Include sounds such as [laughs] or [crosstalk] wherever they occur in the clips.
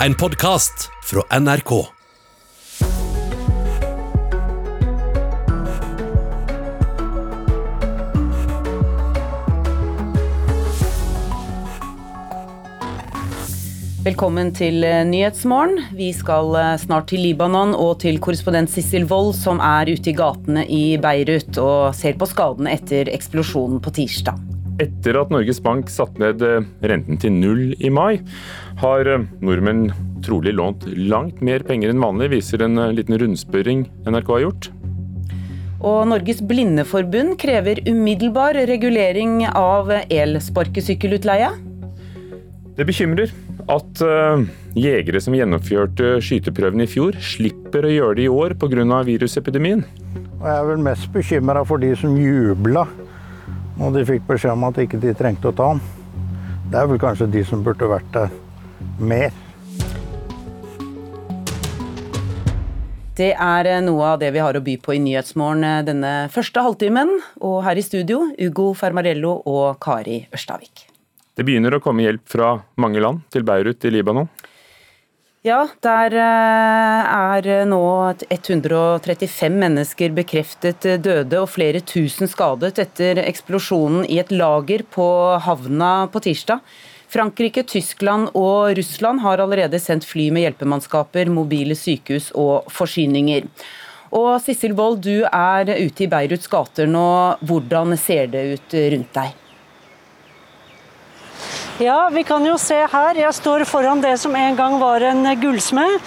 En podkast fra NRK. Velkommen til eh, Nyhetsmorgen. Vi skal eh, snart til Libanon og til korrespondent Sissel Wold, som er ute i gatene i Beirut og ser på skadene etter eksplosjonen på tirsdag. Etter at Norges Bank satte ned eh, renten til null i mai, har nordmenn trolig lånt langt mer penger enn vanlig, viser en liten rundspørring NRK har gjort. Og Norges Blindeforbund krever umiddelbar regulering av elsparkesykkelutleie. Det bekymrer at uh, jegere som gjennomførte skyteprøven i fjor, slipper å gjøre det i år pga. virusepidemien. Og jeg er vel mest bekymra for de som jubla når de fikk beskjed om at ikke de trengte å ta den. Det er vel kanskje de som burde vært der mer. Det er eh, noe av det vi har å by på i Nyhetsmorgen eh, denne første halvtimen. Og her i studio, Ugo Fermarello og Kari Ørstavik. Det begynner å komme hjelp fra mange land til Beirut i Libanon. Ja, der eh, er nå 135 mennesker bekreftet døde og flere tusen skadet etter eksplosjonen i et lager på havna på tirsdag. Frankrike, Tyskland og Russland har allerede sendt fly med hjelpemannskaper, mobile sykehus og forsyninger. Og Sissel Wold, du er ute i Beiruts gater nå. Hvordan ser det ut rundt deg? Ja, vi kan jo se her. Jeg står foran det som en gang var en gullsmed.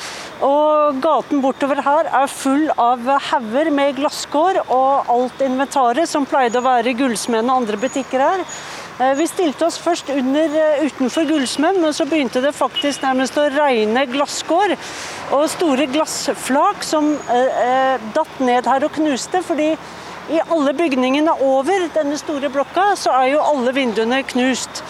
Og gaten bortover her er full av hauger med glasskår og alt inventaret som pleide å være gullsmeden og andre butikker her. Eh, vi stilte oss først under, eh, utenfor gullsmeden, men så begynte det faktisk nærmest å regne glasskår. Og store glassflak som eh, eh, datt ned her og knuste. fordi i alle bygningene over denne store blokka, så er jo alle vinduene knust.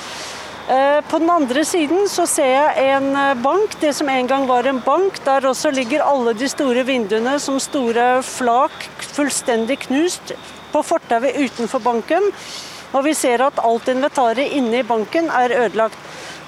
På den andre siden så ser jeg en bank, det som en gang var en bank. Der også ligger alle de store vinduene som store flak, fullstendig knust på fortauet utenfor banken. Og vi ser at alt inventaret inne i banken er ødelagt.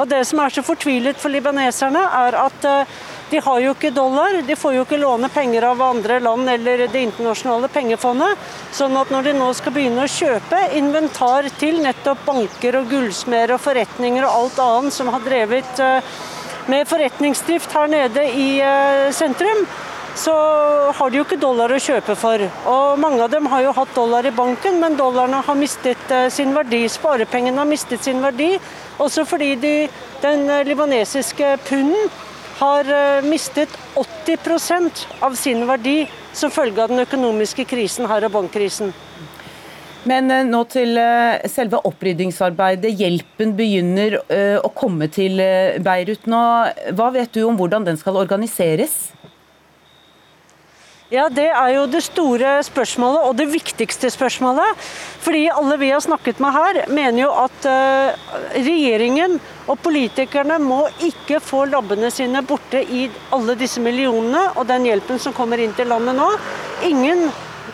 Og Det som er så fortvilet for libaneserne, er at eh, de har jo ikke dollar. De får jo ikke låne penger av andre land eller Det internasjonale pengefondet. Sånn at når de nå skal begynne å kjøpe inventar til nettopp banker og gullsmeder og forretninger og alt annet som har drevet eh, med forretningsdrift her nede i eh, sentrum, så har de jo ikke dollar å kjøpe for. Og mange av dem har jo hatt dollar i banken, men dollarene har mistet eh, sin verdi. Sparepengene har mistet sin verdi, også fordi de, den eh, libanesiske punden har eh, mistet 80% av sin verdi som følge av den økonomiske krisen her og bankkrisen. Men nå til selve oppryddingsarbeidet. Hjelpen begynner å komme til Beirut nå. Hva vet du om hvordan den skal organiseres? Ja, Det er jo det store spørsmålet, og det viktigste spørsmålet. Fordi alle vi har snakket med her, mener jo at uh, regjeringen og politikerne må ikke få labbene sine borte i alle disse millionene og den hjelpen som kommer inn til landet nå. Ingen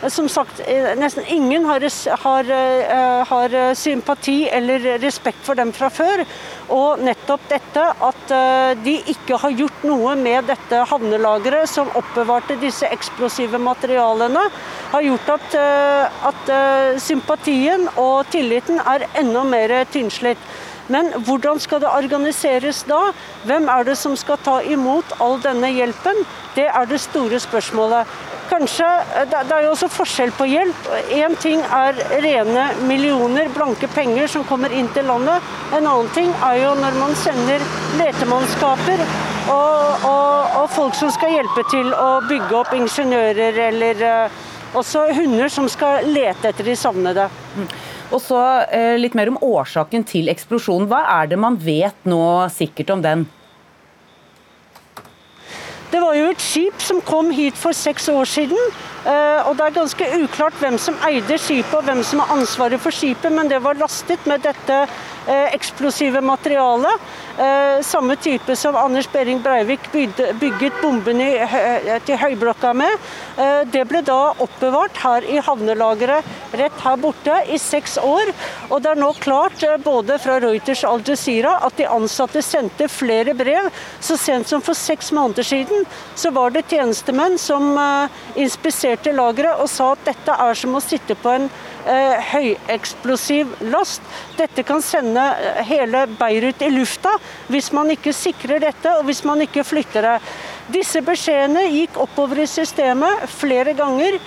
som sagt, eh, nesten ingen har, har, eh, har, sympati eller respekt for dem fra før. Og nettopp dette at eh, de ikke har gjort noe med dette havnelageret som oppbevarte disse eksplosive materialene, har gjort at, at sympatien og tilliten er enda mer tynnslitt. Men hvordan skal det organiseres da? Hvem er det som skal ta imot all denne hjelpen? Det er det store spørsmålet. Kanskje, eh, Det er jo også forskjell på hjelp. Én ting er rene millioner, blanke penger som kommer inn til landet. En annen ting er jo når man sender letemannskaper og, og, og folk som skal hjelpe til å bygge opp ingeniører eller uh, også hunder som skal lete etter de savnede. Mm. Og så uh, Litt mer om årsaken til eksplosjonen. Hva er det man vet nå sikkert om den? Det var jo et skip som kom hit for seks år siden. Eh, og Det er ganske uklart hvem som eide skipet og hvem som har ansvaret for skipet, men det var lastet med dette eh, eksplosive materialet. Eh, samme type som Anders Behring Breivik bygget bombene til Høyblokka med. Det ble da oppbevart her i havnelageret rett her borte i seks år. Og det er nå klart, både fra Reuters og Al Jazeera, at de ansatte sendte flere brev. Så sent som for seks måneder siden så var det tjenestemenn som inspiserte lageret og sa at dette er som å sitte på en eh, høyeksplosiv last. Dette kan sende eh, hele Beirut i lufta hvis man ikke sikrer dette og hvis man ikke flytter det. Disse beskjedene gikk oppover i systemet flere ganger.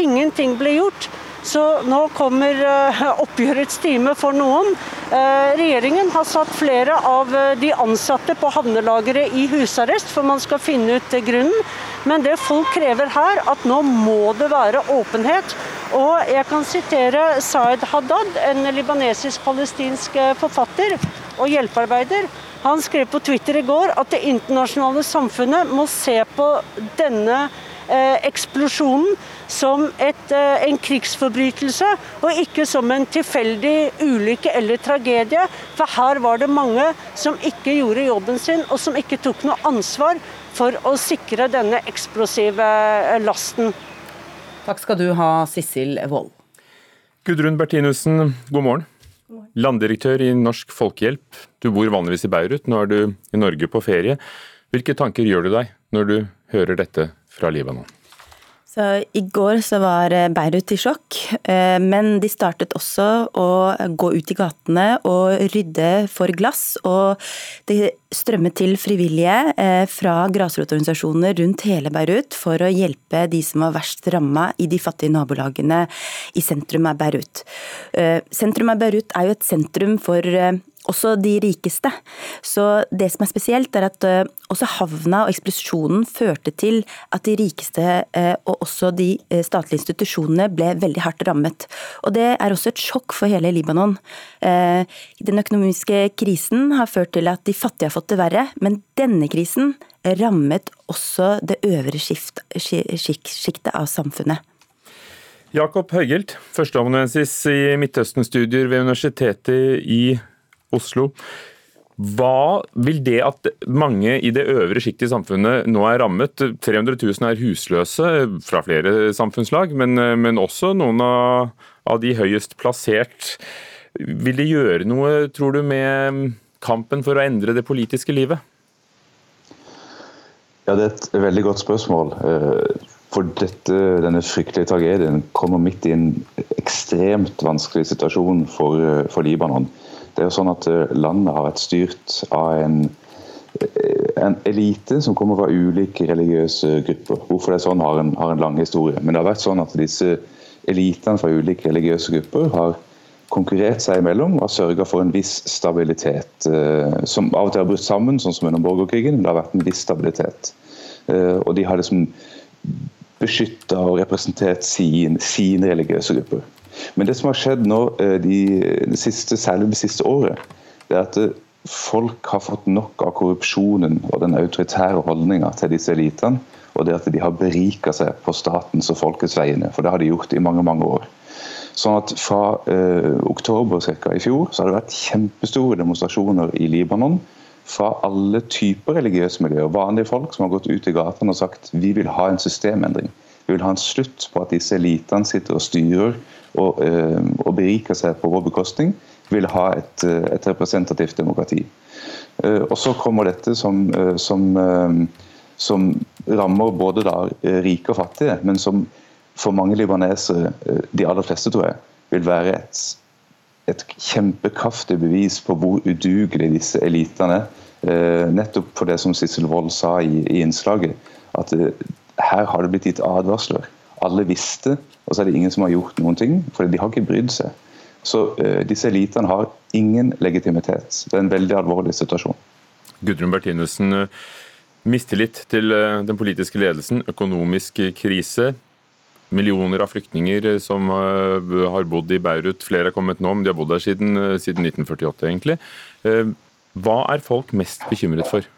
Ingenting ble gjort. Så nå kommer eh, oppgjørets time for noen. Eh, regjeringen har satt flere av de ansatte på havnelageret i husarrest, for man skal finne ut grunnen. Men det folk krever her, at nå må det være åpenhet. Og jeg kan sitere Saed Haddad, en libanesisk-palestinsk eh, forfatter og hjelpearbeider. Han skrev på Twitter i går at det internasjonale samfunnet må se på denne eh, eksplosjonen som et, eh, en krigsforbrytelse, og ikke som en tilfeldig ulykke eller tragedie. For her var det mange som ikke gjorde jobben sin, og som ikke tok noe ansvar for å sikre denne eksplosive eh, lasten. Takk skal du ha, Sissel Wold. Gudrun Bertinussen, god morgen. Landdirektør i Norsk Folkehjelp. Du bor vanligvis i Beirut, nå er du i Norge på ferie. Hvilke tanker gjør du deg når du hører dette fra Libanon? Så I går så var eh, Beirut i sjokk, eh, men de startet også å gå ut i gatene og rydde for glass. Og det strømmet til frivillige eh, fra grasrotorganisasjoner rundt hele Beirut for å hjelpe de som var verst ramma i de fattige nabolagene i sentrum av Beirut. Sentrum av Beirut er jo et sentrum for også de rikeste. Så det som er spesielt, er at eh, også havna og eksplosjonen førte til at de rikeste eh, og også de eh, statlige institusjonene ble veldig hardt rammet. Og det er også et sjokk for hele Libanon. Den økonomiske krisen har ført til at de fattige har fått det verre, men denne krisen rammet også det øvre sjiktet av samfunnet. Jakob Høygilt, førsteamanuensis i Midtøsten-studier ved Universitetet i Oslo. Hva vil det at mange i det øvre sjiktet i samfunnet nå er rammet? 300 000 er husløse fra flere samfunnslag, men, men også noen av, av, de høyest plassert. Vil det gjøre noe, tror du, med kampen for å endre det politiske livet? Ja, Det er et veldig godt spørsmål. Eh, for dette, denne fryktelige tragedien kommer midt i en ekstremt vanskelig situasjon for, for Libanon. Det er jo sånn at eh, Landet har vært styrt av en, eh, en elite som kommer fra ulike religiøse grupper. Hvorfor det er sånn har en, har en lang historie. Men det har vært sånn at disse elitene fra ulike religiøse grupper har konkurrert seg imellom og sørga for en viss stabilitet. Eh, som av og til har brutt sammen, sånn som under borgerkrigen, men det har vært en viss stabilitet. Og de har liksom beskytta og representert sin, sine religiøse grupper. Men det som har skjedd nå, eh, de, de siste, særlig det siste året, det er at eh, folk har fått nok av korrupsjonen og den autoritære holdninga til disse elitene. Og det at de har berika seg på statens og folkets vegne. For det har de gjort i mange mange år. Sånn at Fra eh, oktober cirka, i fjor så har det vært kjempestore demonstrasjoner i Libanon fra alle typer religiøse miljøer. Vanlige folk som har gått ut i gatene og sagt vi vil ha en systemendring. Vi vil ha en slutt på at disse elitene sitter og styrer og, eh, og beriker seg på vår bekostning, vil ha et, eh, et representativt demokrati. Eh, og så kommer dette som, som, som rammer både da rike og fattige, men som for mange libanesere, de aller fleste tror jeg, vil være et, et kjempekraftig bevis på hvor udugelige disse elitene. Nettopp for det som Sissel Wold sa i, i innslaget, at her har det blitt gitt advarsler. Alle visste og så er det ingen som har gjort noen ting, for de har ikke brydd seg. Så uh, disse elitene har ingen legitimitet. Det er en veldig alvorlig situasjon. Gudrun Bertinussen, eh, mistillit til uh, den politiske ledelsen, økonomisk krise. Millioner av flyktninger som har bodd i Beirut, flere har kommet nå, men de har bodd der siden, siden 1948 egentlig. Hva er folk mest bekymret for?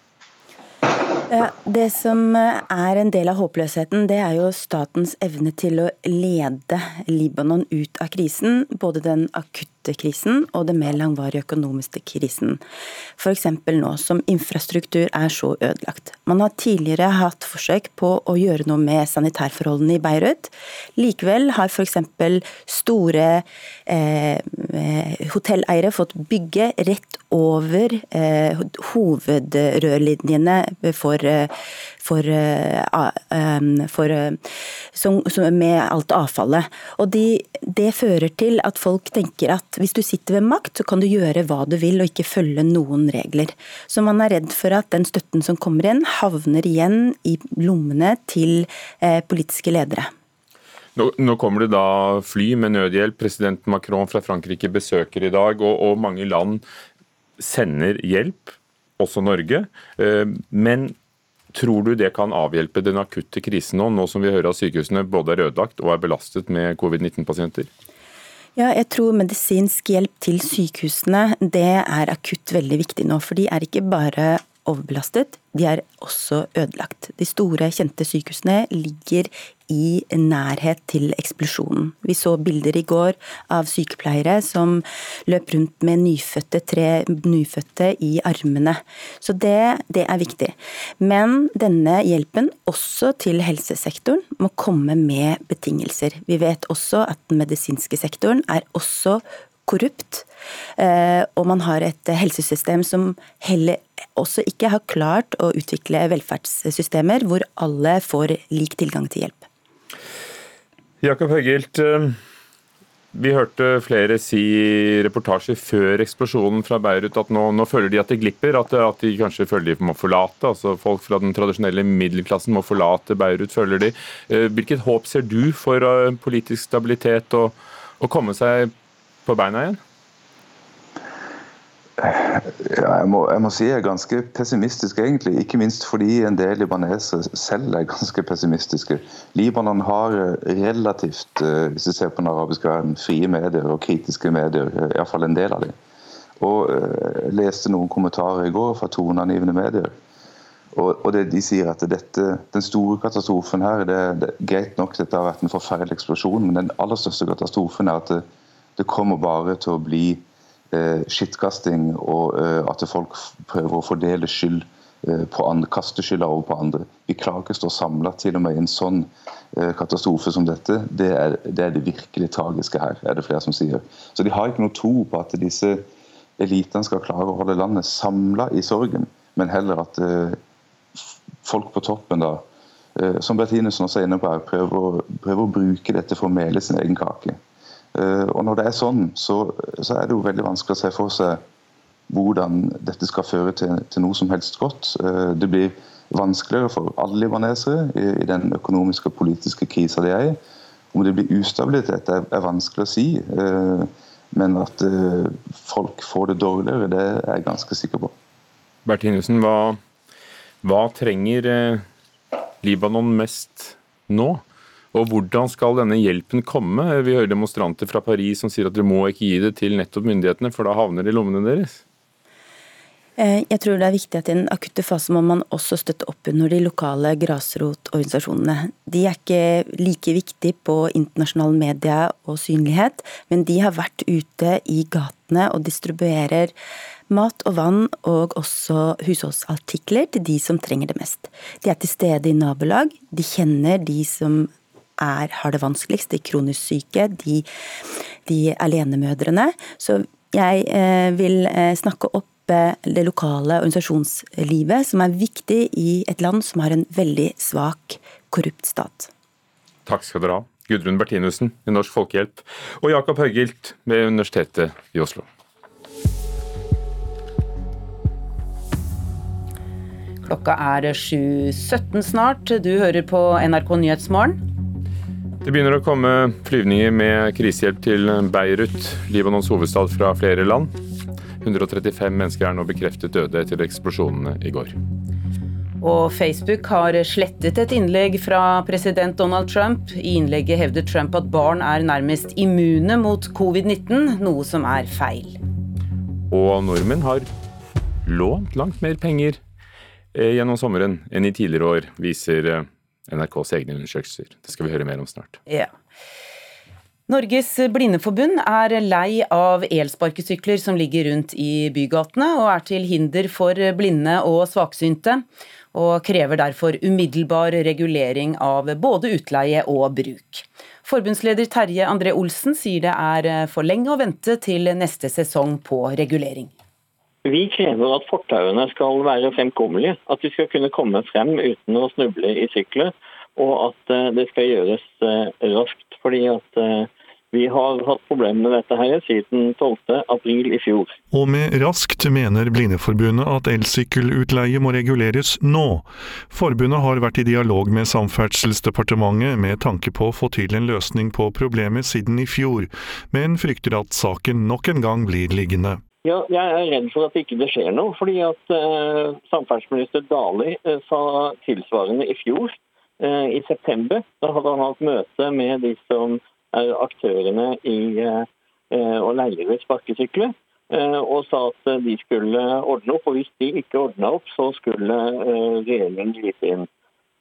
Det som er en del av håpløsheten, det er jo statens evne til å lede Libanon ut av krisen. Både den akutte akutte krisen og den mer langvarige økonomiske krisen. F.eks. nå som infrastruktur er så ødelagt. Man har tidligere hatt forsøk på å gjøre noe med sanitærforholdene i Beirut. Likevel har f.eks. store eh, hotelleiere fått bygge rett over eh, hovedrørlinjene for, for, for, for som, som med alt avfallet. Og de, Det fører til at folk tenker at hvis du sitter ved makt, så kan du gjøre hva du vil og ikke følge noen regler. Så man er redd for at den støtten som kommer inn, havner igjen i lommene til eh, politiske ledere. Nå, nå, kommer det da fly med nødhjelp. President Macron fra Frankrike besøker i dag, og, og mange land sender hjelp, også Norge. Eh, men Tror du det kan avhjelpe den akutte krisen nå, nå som vi hører at sykehusene både er ødelagt og er belastet med covid-19-pasienter? Ja, jeg tror medisinsk hjelp til sykehusene det er akutt veldig viktig nå. For de er ikke bare overbelastet, de er også ødelagt. De store, kjente sykehusene ligger i nærhet til eksplosjonen. Vi så bilder i går av sykepleiere som løp rundt med nyfødte, tre nyfødte i armene. Så det, det er viktig. Men denne hjelpen, også til helsesektoren, må komme med betingelser. Vi vet også at den medisinske sektoren er også korrupt. Eh, og man har et helsesystem som heller også ikke har klart å utvikle velferdssystemer hvor alle får lik tilgang til hjelp. Jakob Høgilt, eh, vi hørte flere si i reportasjer før eksplosjonen fra Beirut at nå, nå føler de at det glipper, at, at, de kanskje føler de må forlate. altså Folk fra den tradisjonelle middelklassen må forlate Beirut, føler de. Eh, hvilket håp ser du for politisk stabilitet og å komme seg på beina igjen? Jeg, må, jeg, må, si jeg er ganske pessimistisk, egentlig. Ikke minst fordi en del libanesere selv er ganske pessimistiske. Libanon har eh, relativt, eh, hvis du ser på den arabiske verden, frie medier og kritiske medier. Eh, Iallfall en del av dem. Og jeg leste noen kommentarer i går fra toneangivende medier. Og, og det, De sier at dette, den store katastrofen her det, det, Greit nok, dette har vært en forferdelig eksplosjon, men den aller største katastrofen er at det, det kommer bare til å bli skittkasting, og eh, at folk prøver å fordele skyld eh, på andre, kaste skylda over på andre. Vi klarer ikke å stå samla til og med i en sånn eh, katastrofe som dette. Det er, det er, det virkelig tragiske her, er det flere som sier. Så de har ikke noe tro på at disse elitene skal klare å holde landet samla i sorgen, men heller at eh, folk på toppen da eh, som Bertinesen også er inne på her, prøver, prøver å bruke dette for å mele sin egen kake. Eh, og Når det er sånn, så, så, er det jo veldig vanskelig å se for seg hvordan dette skal føre til, til noe som helst godt. Eh, det blir vanskeligere for alle libanesere i, i den økonomiske og politiske krisa de er i. Om det blir ustabilitet, er, er vanskelig å si. Eh, men at folk får det dårligere, det er jeg ganske sikker på. Bertinussen, hva, hva trenger Libanon mest nå? Og Hvordan skal denne hjelpen komme? Vi hører demonstranter fra Paris som sier at dere må ikke gi det til nettopp myndighetene, for da havner det i lommene deres. Eh, jeg tror det er viktig at i den akutte fase må man også støtte opp under de lokale grasrotorganisasjonene. De er ikke like viktige på internasjonale media og synlighet, men de har vært ute i gatene og distribuerer mat og vann og også husholdsartikler til de som trenger det mest. De er til stede i nabolag, de kjenner de som er, har det vanskeligst, de kronisk syke, de, de alenemødrene. Så jeg eh, vil eh, snakke opp eh, det lokale organisasjonslivet, som er viktig i et land som har en veldig svak, korrupt stat. Takk skal dere ha. Gudrun Bertinussen i Norsk Folkehjelp og Jakob Høygilt ved Universitetet i Oslo. Klokka er 7.17 snart. Du hører på NRK Nyhetsmorgen. Det begynner å komme flyvninger med krisehjelp til Beirut, Libanons hovedstad, fra flere land. 135 mennesker er nå bekreftet døde etter eksplosjonene i går. Og Facebook har slettet et innlegg fra president Donald Trump. I innlegget hevder Trump at barn er nærmest immune mot covid-19, noe som er feil. Og nordmenn har lånt langt mer penger eh, gjennom sommeren enn i tidligere år, viser eh, NRKs egne undersøkelser. Det skal vi høre mer om snart. Ja. Norges Blindeforbund er lei av elsparkesykler som ligger rundt i bygatene, og er til hinder for blinde og svaksynte, og krever derfor umiddelbar regulering av både utleie og bruk. Forbundsleder Terje André Olsen sier det er for lenge å vente til neste sesong på regulering. Vi krever at fortauene skal være fremkommelige, at de skal kunne komme frem uten å snuble i sykler, og at eh, det skal gjøres eh, raskt. fordi at eh, vi har hatt problemer med dette her siden 12.4 i fjor. Og med raskt mener Blindeforbundet at elsykkelutleie må reguleres nå. Forbundet har vært i dialog med Samferdselsdepartementet med tanke på å få til en løsning på problemet siden i fjor, men frykter at saken nok en gang blir liggende. Ja, jeg er redd for at ikke det ikke skjer noe. fordi at uh, Samferdselsminister Dali uh, sa tilsvarende i fjor, uh, i september. Da hadde han hatt møte med de som er aktørene i å leie ut sparkesykler. Og sa at de skulle ordne opp. Og hvis de ikke ordna opp, så skulle regjeringen gripe inn.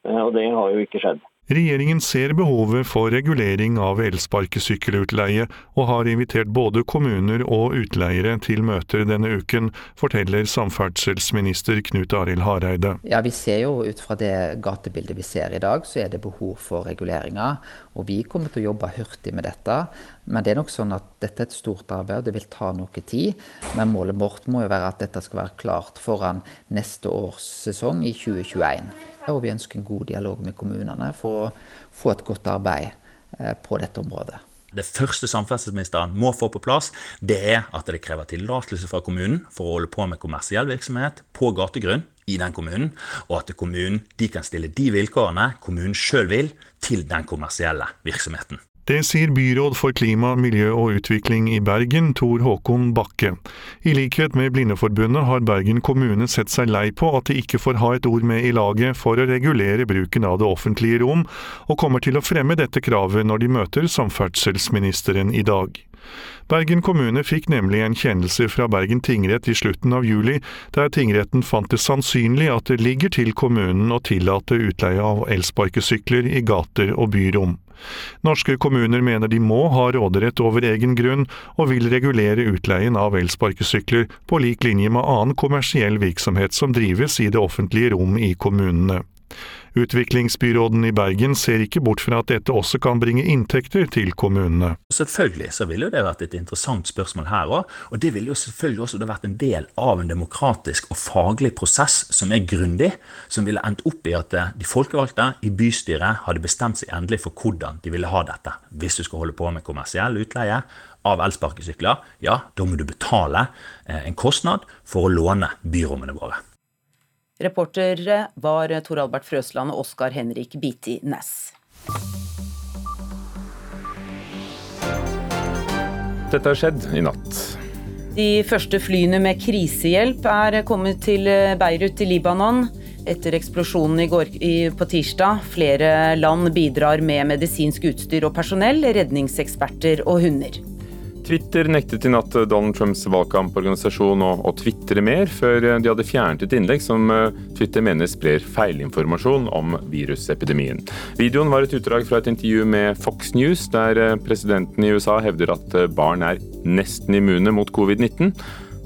Og det har jo ikke skjedd. Regjeringen ser behovet for regulering av elsparkesykkelutleie, og har invitert både kommuner og utleiere til møter denne uken, forteller samferdselsminister Knut Arild Hareide. Ja, Vi ser jo ut fra det gatebildet vi ser i dag, så er det behov for reguleringer. Og vi kommer til å jobbe hurtig med dette. Men det er nok sånn at dette er et stort arbeid, og det vil ta noe tid. Men målet vårt må jo være at dette skal være klart foran neste års sesong i 2021. Og vi ønsker en god dialog med kommunene for å få et godt arbeid eh, på dette området. Det første samferdselsministeren må få på plass, det er at det krever tillatelse fra kommunen for å holde på med kommersiell virksomhet på gategrunn i den kommunen, og at kommunen kan stille de vilkårene kommunen sjøl vil til den kommersielle virksomheten. Det sier byråd for klima, miljø og utvikling i Bergen, Tor Håkon Bakke. I likhet med Blindeforbundet har Bergen kommune sett seg lei på at de ikke får ha et ord med i laget for å regulere bruken av det offentlige rom, og kommer til å fremme dette kravet når de møter samferdselsministeren i dag. Bergen kommune fikk nemlig en kjennelse fra Bergen tingrett i slutten av juli, der tingretten fant det sannsynlig at det ligger til kommunen å tillate utleie av elsparkesykler i gater og byrom. Norske kommuner mener de må ha råderett over egen grunn, og vil regulere utleien av elsparkesykler på lik linje med annen kommersiell virksomhet som drives i det offentlige rom i kommunene. Utviklingsbyråden i Bergen ser ikke bort fra at dette også kan bringe inntekter til kommunene. Selvfølgelig så ville det vært et interessant spørsmål her òg, og det ville jo selvfølgelig også vært en del av en demokratisk og faglig prosess som er grundig, som ville endt opp i at de folkevalgte i bystyret hadde bestemt seg endelig for hvordan de ville ha dette. Hvis du skal holde på med kommersiell utleie av elsparkesykler, ja, da må du betale eh, en kostnad for å låne byrommene våre. Reportere var Tor Albert Frøsland og Oskar Henrik Biti Næss. Dette har skjedd i natt. De første flyene med krisehjelp er kommet til Beirut i Libanon etter eksplosjonen i går, på tirsdag. Flere land bidrar med medisinsk utstyr og personell, redningseksperter og hunder. Twitter nektet i natt Donald Trumps valgkamporganisasjon å, å tvitre mer, før de hadde fjernet et innlegg som eh, Twitter mener sprer feilinformasjon om virusepidemien. Videoen var et utdrag fra et intervju med Fox News, der eh, presidenten i USA hevder at eh, barn er nesten immune mot covid-19.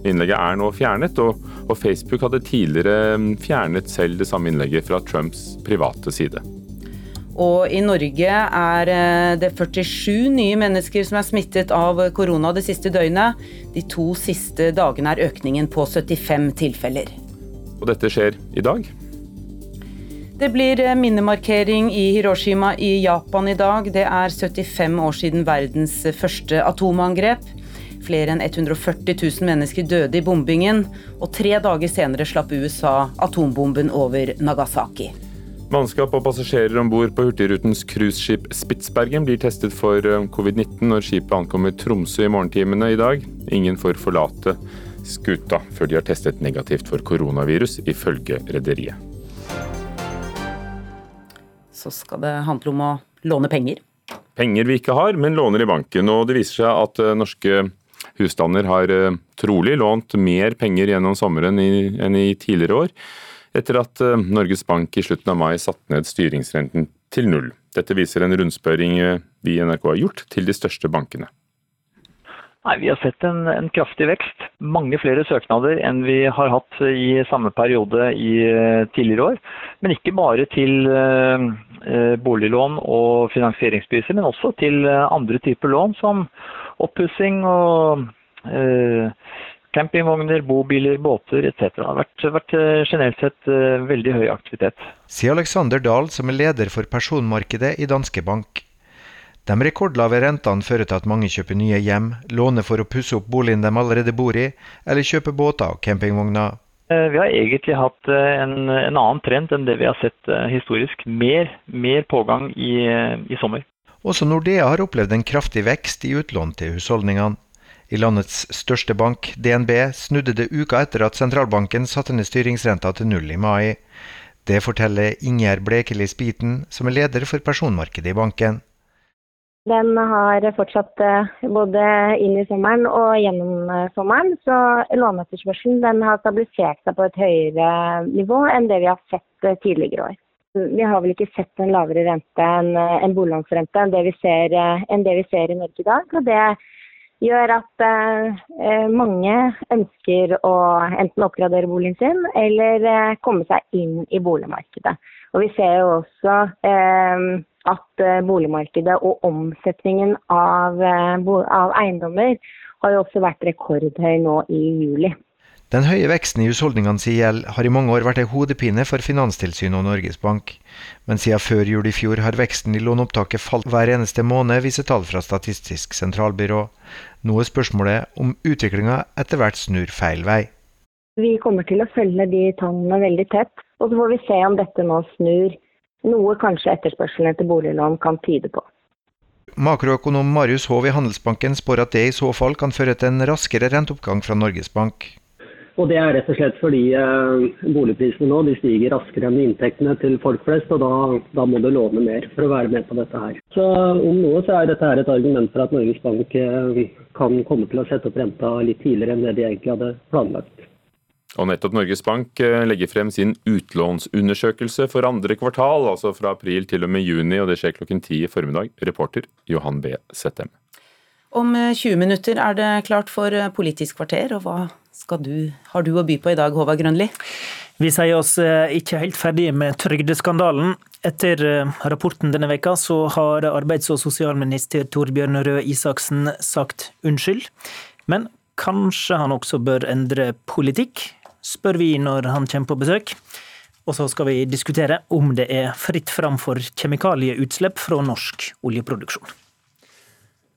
Innlegget er nå fjernet, og, og Facebook hadde tidligere mm, fjernet selv det samme innlegget fra Trumps private side. Og i Norge er eh, det 47 nye mennesker som er smittet av korona det siste døgnet. De to siste dagene er økningen på 75 tilfeller. Og dette skjer i dag? Det blir eh, minnemarkering i Hiroshima i Japan i dag. Det er 75 år siden verdens første atomangrep. Flere enn 140 000 mennesker døde i bombingen, og tre dager senere slapp USA atombomben over Nagasaki. Mannskap og passasjerer om bord på Hurtigrutens cruiseskip Spitsbergen blir testet for eh, covid-19 når skipet ankommer Tromsø i morgentimene i dag. Ingen får forlate skuta før de har testet negativt for koronavirus, ifølge rederiet. Så skal det handle om å låne penger. Penger vi ikke har, men låner i banken. Og det viser seg at eh, norske husstander har eh, trolig lånt mer penger gjennom sommeren enn i tidligere år etter at eh, Norges Bank i slutten av mai satte ned styringsrenten til null. Dette viser en rundspørring vi i NRK har gjort til de største bankene. Nei, Vi har sett en, en, kraftig vekst. Mange flere søknader enn vi har hatt i samme periode i uh, tidligere år. Men ikke bare til eh, boliglån og finansieringspriser, men også til andre typer lån, som oppussing og campingvogner, bobiler, båter etc. Det har vært, vært generelt sett veldig høy aktivitet. Sier Alexander Dahl, som er leder for personmarkedet i Danske Bank. De rekordlave rentene fører til at mange kjøper nye hjem, låner for å pusse opp boligen de allerede bor i, eller kjøper båter og campingvogner. Eh, vi har egentlig hatt eh, en, en, annen trend enn det vi har sett eh, historisk. Mer, mer pågang i, i sommer. Også Nordea har opplevd en kraftig vekst i utlån til husholdningene. I landets største bank, DNB, snudde det uka etter at sentralbanken satte ned styringsrenta til null i mai. Det forteller Ingjerd Blekeli Spiten, som er leder for personmarkedet i banken. Den har fortsatt eh, både inn i sommeren og gjennom eh, sommeren. Så låneetterspørselen har stabilisert seg på et høyere nivå enn det vi har sett eh, tidligere år. Vi har vel ikke sett en lavere rente enn en boliglånsrente enn, det vi ser, enn det vi ser i Norge i dag. Og det gjør at eh, mange ønsker å enten oppgradere boligen sin eller eh, komme seg inn i boligmarkedet. Og vi ser jo også eh, at eh, boligmarkedet og omsetningen av, eh, av, eiendommer har jo også vært rekordhøy nå i juli. Den høye veksten i husholdningenes gjeld har i mange år vært en hodepine for Finanstilsynet og Norges Bank. Men siden før jul i fjor har veksten i låneopptaket falt hver eneste måned, viser tall fra Statistisk sentralbyrå. Nå er spørsmålet om utviklinga etter hvert snur feil vei. Vi kommer til å følge de tallene veldig tett, og så får vi se om dette nå snur noe kanskje etterspørselen etter boliglån kan tyde på. Makroøkonom Marius Hov i Handelsbanken spår at det i så fall kan føre til en raskere renteoppgang fra Norges Bank. Og Det er rett og slett fordi eh, boligprisene nå stiger raskere enn inntektene til folk flest, og da, da, må du låne mer for å være med på dette her. Så Om noe så er dette her et argument for at Norges Bank eh, kan komme til å sette opp renta litt tidligere enn det de egentlig hadde planlagt. Og nettopp Norges Bank eh, legger frem sin utlånsundersøkelse for andre kvartal, altså fra april til og med juni, og det skjer klokken ti i formiddag. Reporter Johan B. Settem. Om 20 eh, minutter er det klart for eh, Politisk kvarter, og hva du, har du å by på i dag, Håvard Grønli? Vi sier oss ikke helt ferdig med trygdeskandalen. Etter rapporten denne veka så har arbeids- og sosialminister Torbjørn Røe Isaksen sagt unnskyld. Men kanskje han også bør endre politikk? spør vi når han kommer på besøk. Og så skal vi diskutere om det er fritt fram for kjemikalieutslipp fra norsk oljeproduksjon.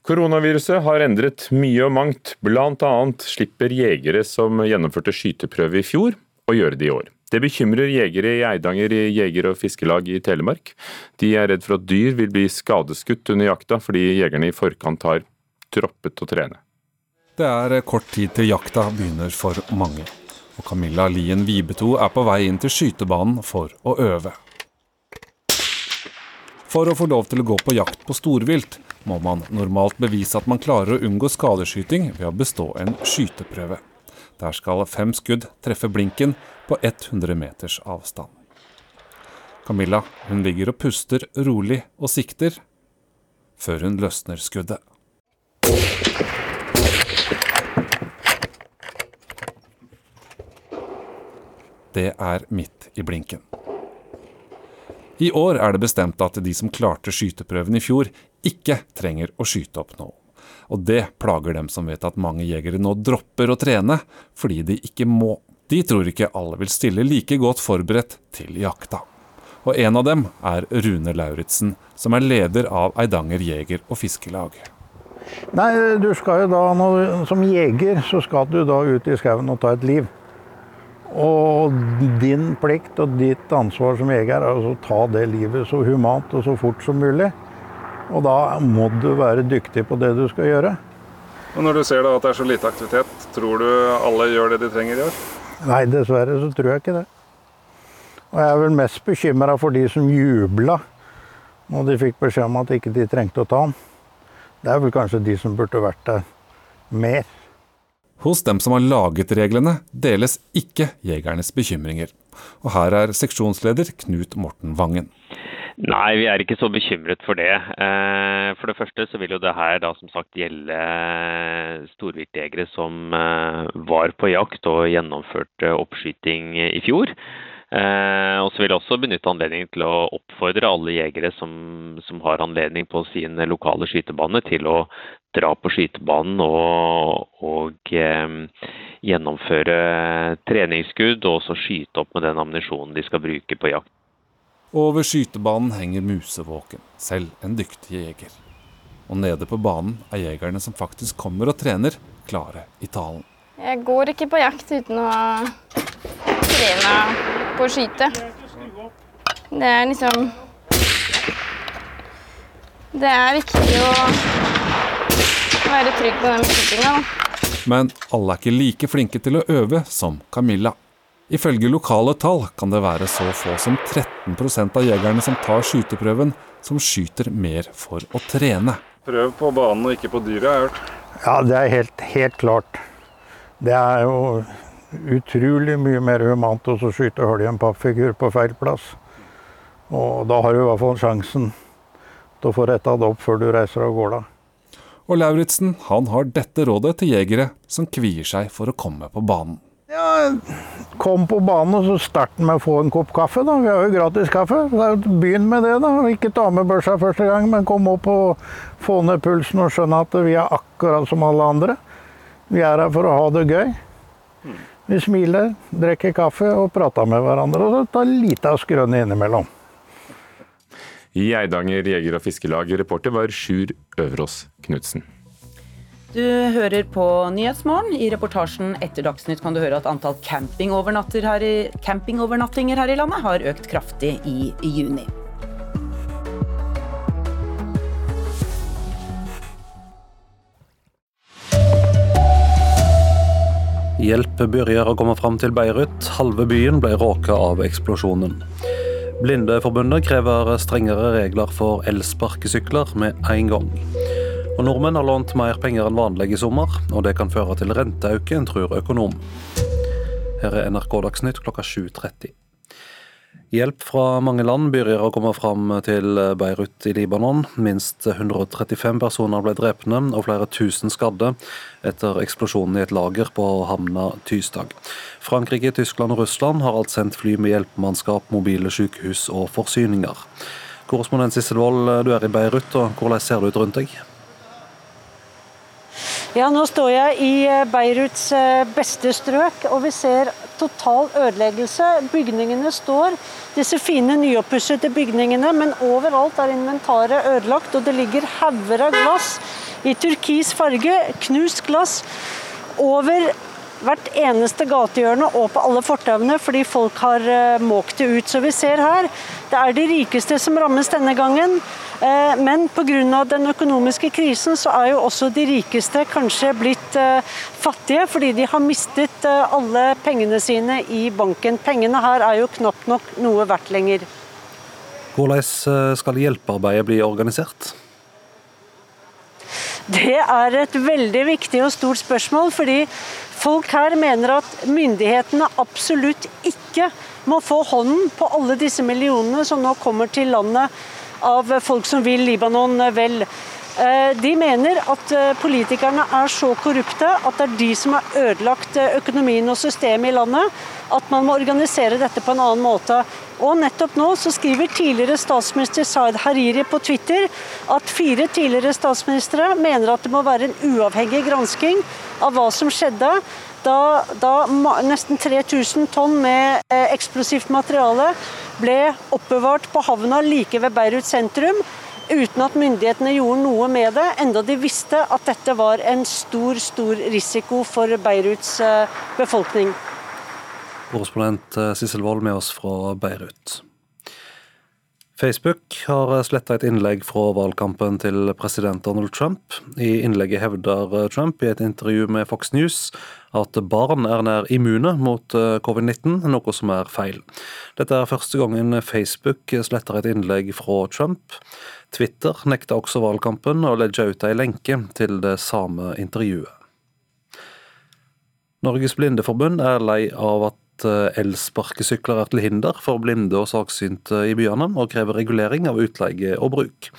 Koronaviruset har endret mye og mangt. Annet slipper jegere som gjennomførte skyteprøve i fjor, å gjøre det i år. Det bekymrer jegere i Eidanger i jeger- og fiskelag i Telemark. De er redd for at dyr vil bli skadeskutt under jakta, fordi jegerne i forkant har troppet å trene. Det er kort tid til jakta begynner for mange og Camilla Lien Vibeto er på vei inn til skytebanen for å øve. For å få lov til å gå på jakt på storvilt, må man normalt bevise at man klarer å unngå skadeskyting ved å bestå en skyteprøve. Der skal fem skudd treffe blinken på 100 meters avstand. Camilla hun ligger og puster rolig og sikter, før hun løsner skuddet. det er midt i blinken. I år er det bestemt at de som klarte skyteprøven i fjor, ikke trenger å skyte opp nå. Og det plager dem som vet at mange jegere nå dropper å trene fordi de ikke må. De tror ikke alle vil stille like godt forberedt til jakta. Og en av dem er Rune Lauritzen, som er leder av Eidanger jeger- og fiskelag. Nei, du skal jo da, Som jeger så skal du da ut i skauen og ta et liv. Og din plikt og ditt ansvar som jeger er å ta det livet så humant og så fort som mulig. Og da må du være dyktig på det du skal gjøre. Og Når du ser da at det er så lite aktivitet, tror du alle gjør det de trenger i år? Nei, dessverre så tror jeg ikke det. Og jeg er vel mest bekymra for de som jubla når de fikk beskjed om at ikke de trengte å ta den. Det er vel kanskje de som burde vært der mer. Hos dem som har laget reglene, deles ikke jegernes bekymringer. Og her er seksjonsleder Knut Morten Vangen. Nei, vi er ikke så bekymret for det. Eh, for det første så vil jo det her da som sagt gjelde storviltjegere som eh, var på jakt og gjennomførte oppskyting i fjor. Eh, og så vil jeg også benytte anledningen til å oppfordre alle jegere som, som har anledning på sin lokale skytebane, til å dra på skytebanen og, og gjennomføre treningsskudd og også skyte opp med den ammunisjonen de skal bruke på jakt. Over skytebanen henger musevåken, selv en dyktig jeger. Og nede på banen er jegerne som faktisk kommer og trener, klare i talen. Jeg går ikke på jakt uten å trene på å skyte. Det er liksom Det er viktig å være trygg på den skytinga, Men alle er ikke like flinke til å øve som Camilla. Ifølge lokale tall kan det være så få som 13% av jegerne som tar skyteprøven, som skyter mer for å trene. Prøv på banen og ikke på dyret, har jeg hørt. Ja, det er helt, helt klart. Det er jo utrolig mye mer humant å skyte hull i en pappfigur på feil plass. Og da har du i hvert fall sjansen til å få retta det opp før du reiser av gårde. Og Lauritzen han har dette rådet til jegere som kvier seg for å komme på banen. Ja, Kom på banen og så start med å få en kopp kaffe. da. Vi har jo gratis kaffe. Begynn med det. da. Ikke ta med børsa første gang, men kom opp og få ned pulsen og skjønne at vi er akkurat som alle andre. Vi er her for å ha det gøy. Vi smiler, drikker kaffe og prater med hverandre. Og så tar lita skrønne innimellom. I Eidanger jeger- og fiskelag, reporter var Sjur Øverås Knutsen. Du hører på Nyhetsmorgen. I reportasjen etter Dagsnytt kan du høre at antall campingovernattinger her, camping her i landet har økt kraftig i, i juni. Hjelp begynner å komme fram til Beirut. Halve byen ble råka av eksplosjonen. Blindeforbundet krever strengere regler for elsparkesykler med en gang. Og Nordmenn har lånt mer penger enn vanlig i sommer, og det kan føre til renteøkning, tror økonom. Her er NRK Dagsnytt klokka 7.30. Hjelp fra mange land begynner å komme fram til Beirut i Libanon. Minst 135 personer ble drepne og flere tusen skadde etter eksplosjonen i et lager på havna Tysdag. Frankrike, Tyskland og Russland har alt sendt fly med hjelpemannskap, mobile sykehus og forsyninger. Korrespondent Sissel Wold, du er i Beirut, og hvordan ser det ut rundt deg? Ja, nå står jeg i eh, Beiruts eh, beste strøk, og vi ser total ødeleggelse. Bygningene står, disse fine nyoppussede bygningene, men overalt er inventaret ødelagt, og det ligger hauger av glass i turkis farge, knust glass, over hvert eneste gatehjørne og på alle fortauene fordi folk har eh, måkt det ut. Så vi ser her, det er de rikeste som rammes denne gangen. Eh, men pga. den økonomiske krisen så er jo også de rikeste kanskje blitt eh, fattige fordi de har mistet alle pengene sine i banken. Pengene her er jo knapt nok noe verdt lenger. Hvordan skal hjelpearbeidet bli organisert? Det er et veldig viktig og stort spørsmål, fordi Folk her mener at myndighetene absolutt ikke må få hånden på alle disse millionene som nå kommer til landet av folk som vil Libanon vel. Eh, de mener at eh, politikerne er så korrupte at det er de som har ødelagt eh, økonomien og systemet i landet, at man må organisere dette på en annen måte. Og nettopp nå så skriver tidligere statsminister Saad Hariri på Twitter at fire tidligere statsministre mener at det må være en uavhengig gransking av hva som skjedde da, da nesten 3000 tonn med eh, eksplosivt materiale ble oppbevart på havna like ved Beirut sentrum uten at myndighetene gjorde noe med det, enda de visste at dette var en stor, stor risiko for Beiruts eh, befolkning. Korrespondent eh, Sissel Wold med oss fra Beirut. Facebook har sletta et innlegg fra valgkampen til president Donald Trump. I innlegget hevder Trump i et intervju med Fox News at barn er nær immune mot eh, covid-19, noe som er feil. Dette er første gangen Facebook sletter et innlegg fra Trump. Twitter nekta også valgkampen og legger ut ei lenke til det samme intervjuet. Norges Blindeforbund er lei av at at eh, elsparkesykler er til hinder for blinde og saksynte i byene, og krever regulering av utleie og bruk.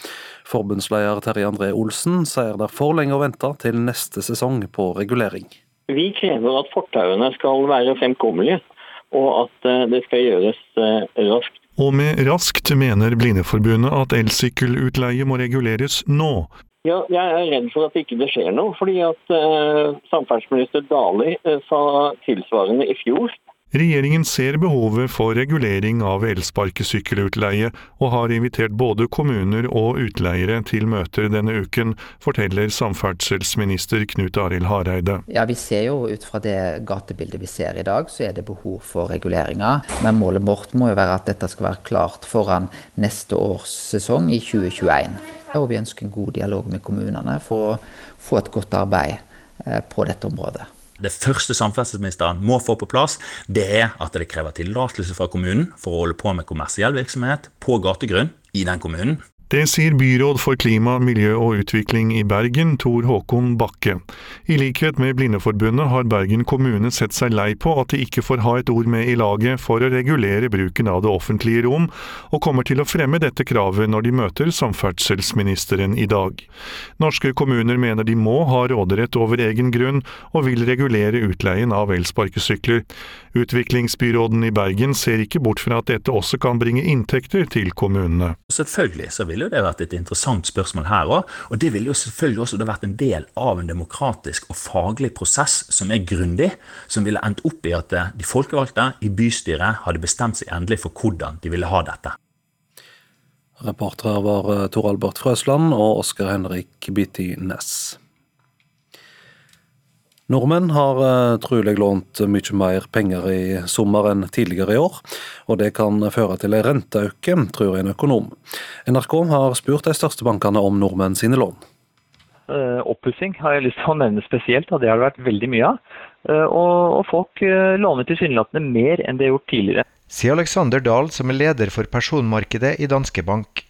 Forbundsleder Terje André Olsen sier det er for lenge å vente til neste sesong på regulering. Vi krever at fortauene skal være fremkommelige, og at eh, det skal gjøres raskt. Og med raskt mener Blindeforbundet at elsykkelutleie må reguleres nå. Ja, jeg er redd for at ikke det skjer noe. fordi at uh, Samferdselsminister Dali uh, sa tilsvarende i fjor. Regjeringen ser behovet for regulering av elsparkesykkelutleie, og har invitert både kommuner og utleiere til møter denne uken, forteller samferdselsminister Knut Arild Hareide. Ja, Vi ser jo ut fra det gatebildet vi ser i dag, så er det behov for reguleringer. Men målet vårt må jo være at dette skal være klart foran neste års sesong i 2021. Og vi ønsker en god dialog med kommunene for å få et godt arbeid eh, på dette området. Det første samferdselsministeren må få på plass, det er at det krever tillatelse fra kommunen for å holde på med kommersiell virksomhet på gategrunn i den kommunen. Det sier byråd for klima, miljø og utvikling i Bergen, Tor Håkon Bakke. I likhet med Blindeforbundet har Bergen kommune sett seg lei på at de ikke får ha et ord med i laget for å regulere bruken av det offentlige rom, og kommer til å fremme dette kravet når de møter samferdselsministeren i dag. Norske kommuner mener de må ha råderett over egen grunn, og vil regulere utleien av elsparkesykler. Utviklingsbyråden i Bergen ser ikke bort fra at dette også kan bringe inntekter til kommunene. Selvfølgelig så ville det vært et interessant spørsmål her òg, og det ville jo selvfølgelig også vært en del av en demokratisk og faglig prosess som er grundig, som ville endt opp i at de folkevalgte i bystyret hadde bestemt seg endelig for hvordan de ville ha dette. Reportere var eh, Tor Albert Frøsland og Oskar Henrik Bitti Næss. Nordmenn har uh, trolig lånt mye mer penger i sommer enn tidligere i år, og det kan føre til en renteøke, tror en økonom. NRK har spurt de største bankene om nordmenn sine lån. Uh, oppussing har jeg lyst til å nevne spesielt, og det har det vært veldig mye av. Uh, og, folk låner tilsynelatende mer enn de har gjort tidligere. Sier Alexander Dahl, som er leder for personmarkedet i Danske Bank.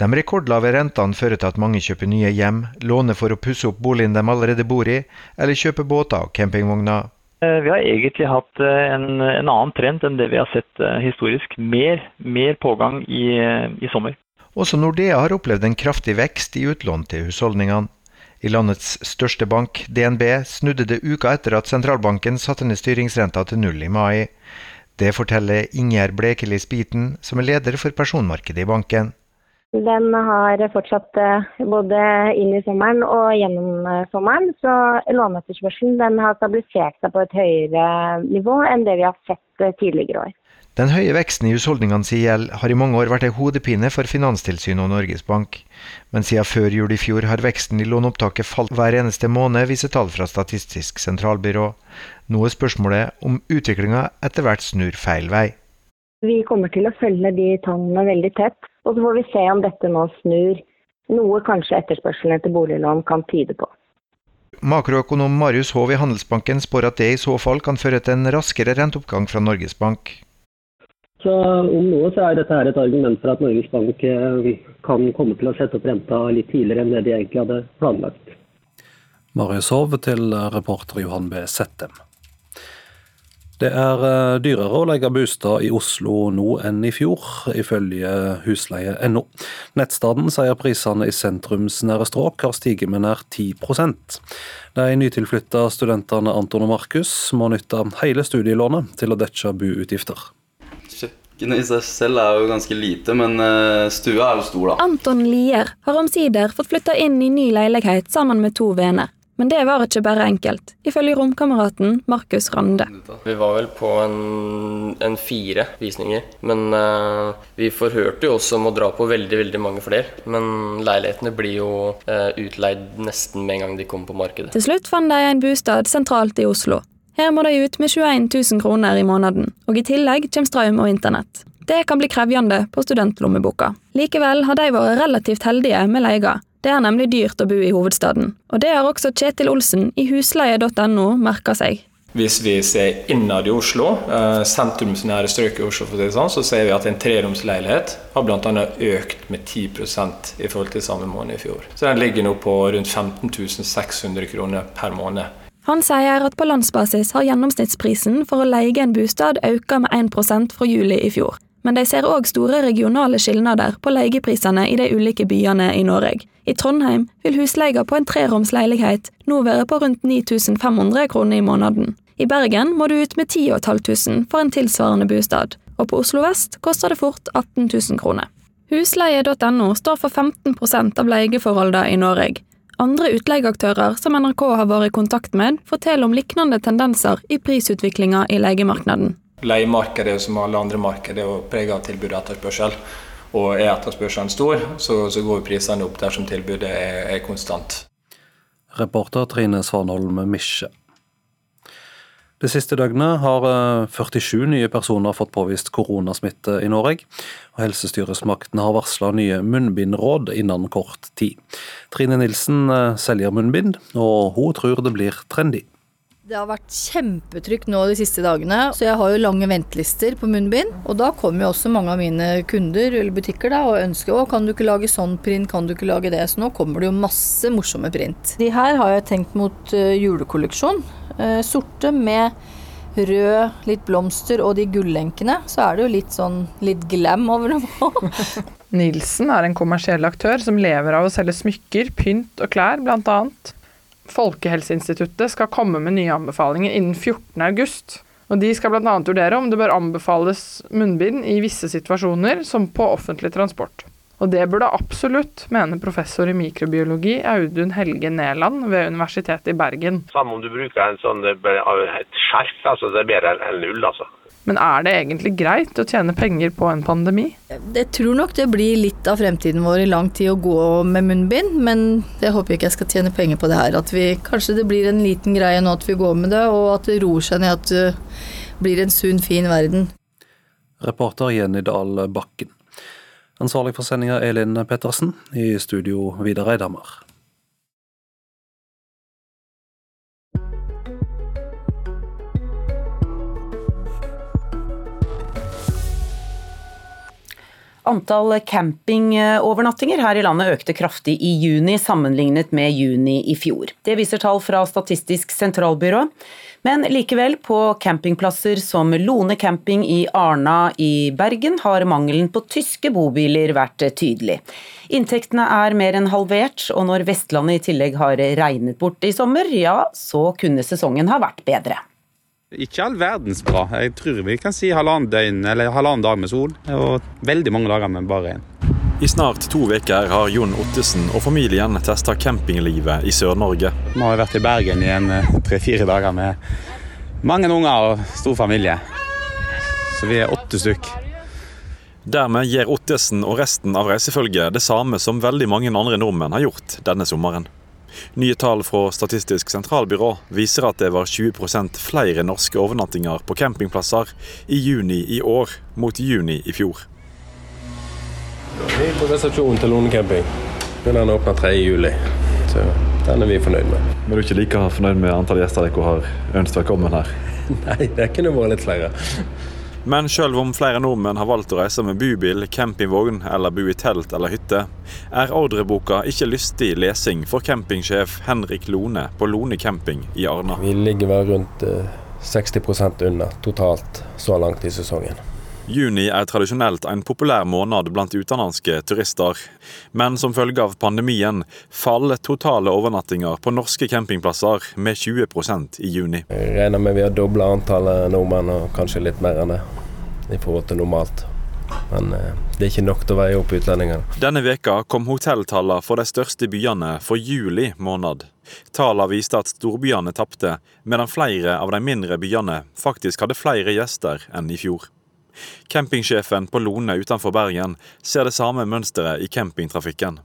De rekordlave rentene fører til at mange kjøper nye hjem, låner for å pusse opp boligen de allerede bor i, eller kjøper båter og campingvogner. Eh, vi har egentlig hatt eh, en, en, annen trend enn det vi har sett eh, historisk. Mer, mer pågang i, i sommer. Også Nordea har opplevd en kraftig vekst i utlån til husholdningene. I landets største bank, DNB, snudde det uka etter at sentralbanken satte ned styringsrenta til null i mai. Det forteller Ingjerd Blekeli Spiten, som er leder for personmarkedet i banken. Den har fortsatt eh, både inn i sommeren og gjennom eh, sommeren. Så låneetterspørselen har stabilisert seg på et høyere nivå enn det vi har sett eh, tidligere år. Den høye veksten i husholdningenes gjeld har i mange år vært en hodepine for Finanstilsynet og Norges Bank. Men siden før jul i fjor har veksten i låneopptaket falt hver eneste måned, viser tall fra Statistisk sentralbyrå. Nå er spørsmålet om utviklinga etter hvert snur feil vei. Vi kommer til å følge de tallene veldig tett. Og så får vi se om dette nå snur. Noe kanskje etterspørselen etter boliglån kan tyde på. Makroøkonom Marius Hov i Handelsbanken spår at det i så fall kan føre til en raskere renteoppgang fra Norges Bank. Så Om noe så er dette her et argument for at Norges Bank eh, kan komme til å sette opp renta litt tidligere enn det de egentlig hadde planlagt. Marius Hov til reporter Johan B. Settem. Det er eh, dyrere å leie bostad i Oslo nå enn i fjor, ifølge husleie.no. Nettstaden sier prisene i sentrumsnære strøk har stiget med nær 10% De nytilflytta studentene Anton og Markus må nytte hele studielånet til å dekke boutgifter. Kjøkkenet i seg selv er jo ganske lite, men eh, stua er jo stor, da. Anton Lier har omsider fått flytta inn i ny leilighet sammen med to venner. Men det var ikke bare enkelt, ifølge romkameraten Markus Rande. Vi var vel på en, en fire visninger, men uh, vi forhørte jo også om å dra på veldig veldig mange flere. Men leilighetene blir jo uh, utleid nesten med en gang de kommer på markedet. Til slutt fant de en bostad sentralt i Oslo. Her må de ut med 21 000 kroner i måneden, og i tillegg kommer strøm og internett. Det kan bli krevjende på studentlommeboka. Likevel har de vært relativt heldige med leiga, det er nemlig dyrt å bo i hovedstaden, og det har også Kjetil Olsen i husleie.no merka seg. Hvis vi ser innad i Oslo, eh, sentrumsnære strøk i Oslo, sånn, så ser vi at en treromsleilighet har bl.a. økt med 10% i forhold til samme måned i fjor. Så den ligger nå på rundt 15 600 kroner per måned. Han sier at på landsbasis har gjennomsnittsprisen for å leie en bostad økt med 1% fra juli i fjor. Men de ser òg store regionale skilnader på leieprisene i de ulike byene i Norge. I Trondheim vil husleia på en treroms leilighet nå være på rundt 9500 kroner i måneden. I Bergen må du ut med 10 500 for en tilsvarende bostad, og på Oslo vest koster det fort 18 000 kroner. Husleie.no står for 15% av leieforholdene i Norge. Andre utleieaktører som NRK har vært i kontakt med, forteller om lignende tendenser i prisutviklinga i leiemarkedet. Leiemarkedet som alle andre markeder er preget av tilbud og etterspørsel. Og er etterspørselen stor, så, så går prisene opp dersom tilbudet er, er konstant. Reporter Trine Svanholm Misje. Det siste døgnet har 47 nye personer fått påvist koronasmitte i Norge, og helsestyresmaktene har varsla nye munnbindråd innen kort tid. Trine Nilsen eh, selger munnbind, og hun tror det blir trendy. Det har vært kjempetrykk nå de siste dagene, så jeg har jo lange ventelister på munnbind. Og da kommer jo også mange av mine kunder eller butikker da, og ønsker å kan du ikke lage sånn print, kan du ikke lage det. Så nå kommer det jo masse morsomme print. De her har jeg tenkt mot uh, julekolleksjon. Uh, sorte med rød, litt blomster og de gullenkene. Så er det jo litt sånn litt glam over dem òg. [laughs] Nilsen er en kommersiell aktør som lever av å selge smykker, pynt og klær, blant annet. Folkehelseinstituttet skal komme med nye anbefalinger innen 14.8. Og de skal bl.a. vurdere om det bør anbefales munnbind i visse situasjoner, som på offentlig transport. Og det burde absolutt, mener professor i mikrobiologi Audun Helge Næland ved Universitetet i Bergen. Samme om du bruker en sånn, et skjerf, altså det er bedre enn null, altså. Men er det egentlig greit å tjene penger på en pandemi? Jeg tror nok det blir litt av fremtiden vår i lang tid å gå med munnbind, men jeg håper ikke jeg skal tjene penger på det her. At vi, kanskje det blir en liten greie nå at vi går med det, og at det roer seg ned, at det blir en sunn, fin verden. Reporter Jenny Dahl Bakken. Ansvarlig for sendinga Elin Pettersen. I studio Vidar Eidhammer. Antall campingovernattinger her i landet økte kraftig i juni sammenlignet med juni i fjor. Det viser tall fra Statistisk sentralbyrå. Men likevel, på campingplasser som Lone camping i Arna i Bergen, har mangelen på tyske bobiler vært tydelig. Inntektene er mer enn halvert, og når Vestlandet i tillegg har regnet bort i sommer, ja, så kunne sesongen ha vært bedre. Ikke all verdens bra. Jeg tror vi kan si halvannen døgn eller halvannen dag med sol, og veldig mange dager med bare én. I snart to uker har Jon Ottesen og familien testa campinglivet i Sør-Norge. Vi har vært i Bergen i en tre-fire dager med mange unger og stor familie. Så vi er åtte stykk. Dermed gjør Ottesen og resten av reisefølget det samme som veldig mange andre nordmenn har gjort denne sommeren. Nye tall fra Statistisk sentralbyrå viser at det var 20% flere norske overnattinger på campingplasser i juni i år mot juni i fjor. Vi er på resepsjonen til Lone camping. Den åpner 3. juli. Så den er vi fornøyd med. Men du er ikke like fornøyd med antall gjester dere har ønsket velkommen her? [laughs] Nei, det kunne vært litt flere. Men selv om flere nordmenn har valgt å reise med bubil, campingvogn eller bo i telt eller hytte, er ordreboka ikke lystig lesing for campingsjef Henrik Lone på Lone camping i Arna. Vi ligger vel rundt 60% under totalt så langt i sesongen. Juni er tradisjonelt en populær måned blant utenlandske turister, men som følge av pandemien faller totale overnattinger på norske campingplasser med 20 i juni. Jeg regner med vi har dobla antallet nordmenn, og kanskje litt mer enn det i forhold til normalt. Men det er ikke nok til å veie opp utlendingene. Denne veka kom hotelltallene for de største byene for juli måned. Tallene viste at storbyene tapte, medan flere av de mindre byene faktisk hadde flere gjester enn i fjor. Campingsjefen på Lone utenfor Bergen ser det samme mønsteret i campingtrafikken.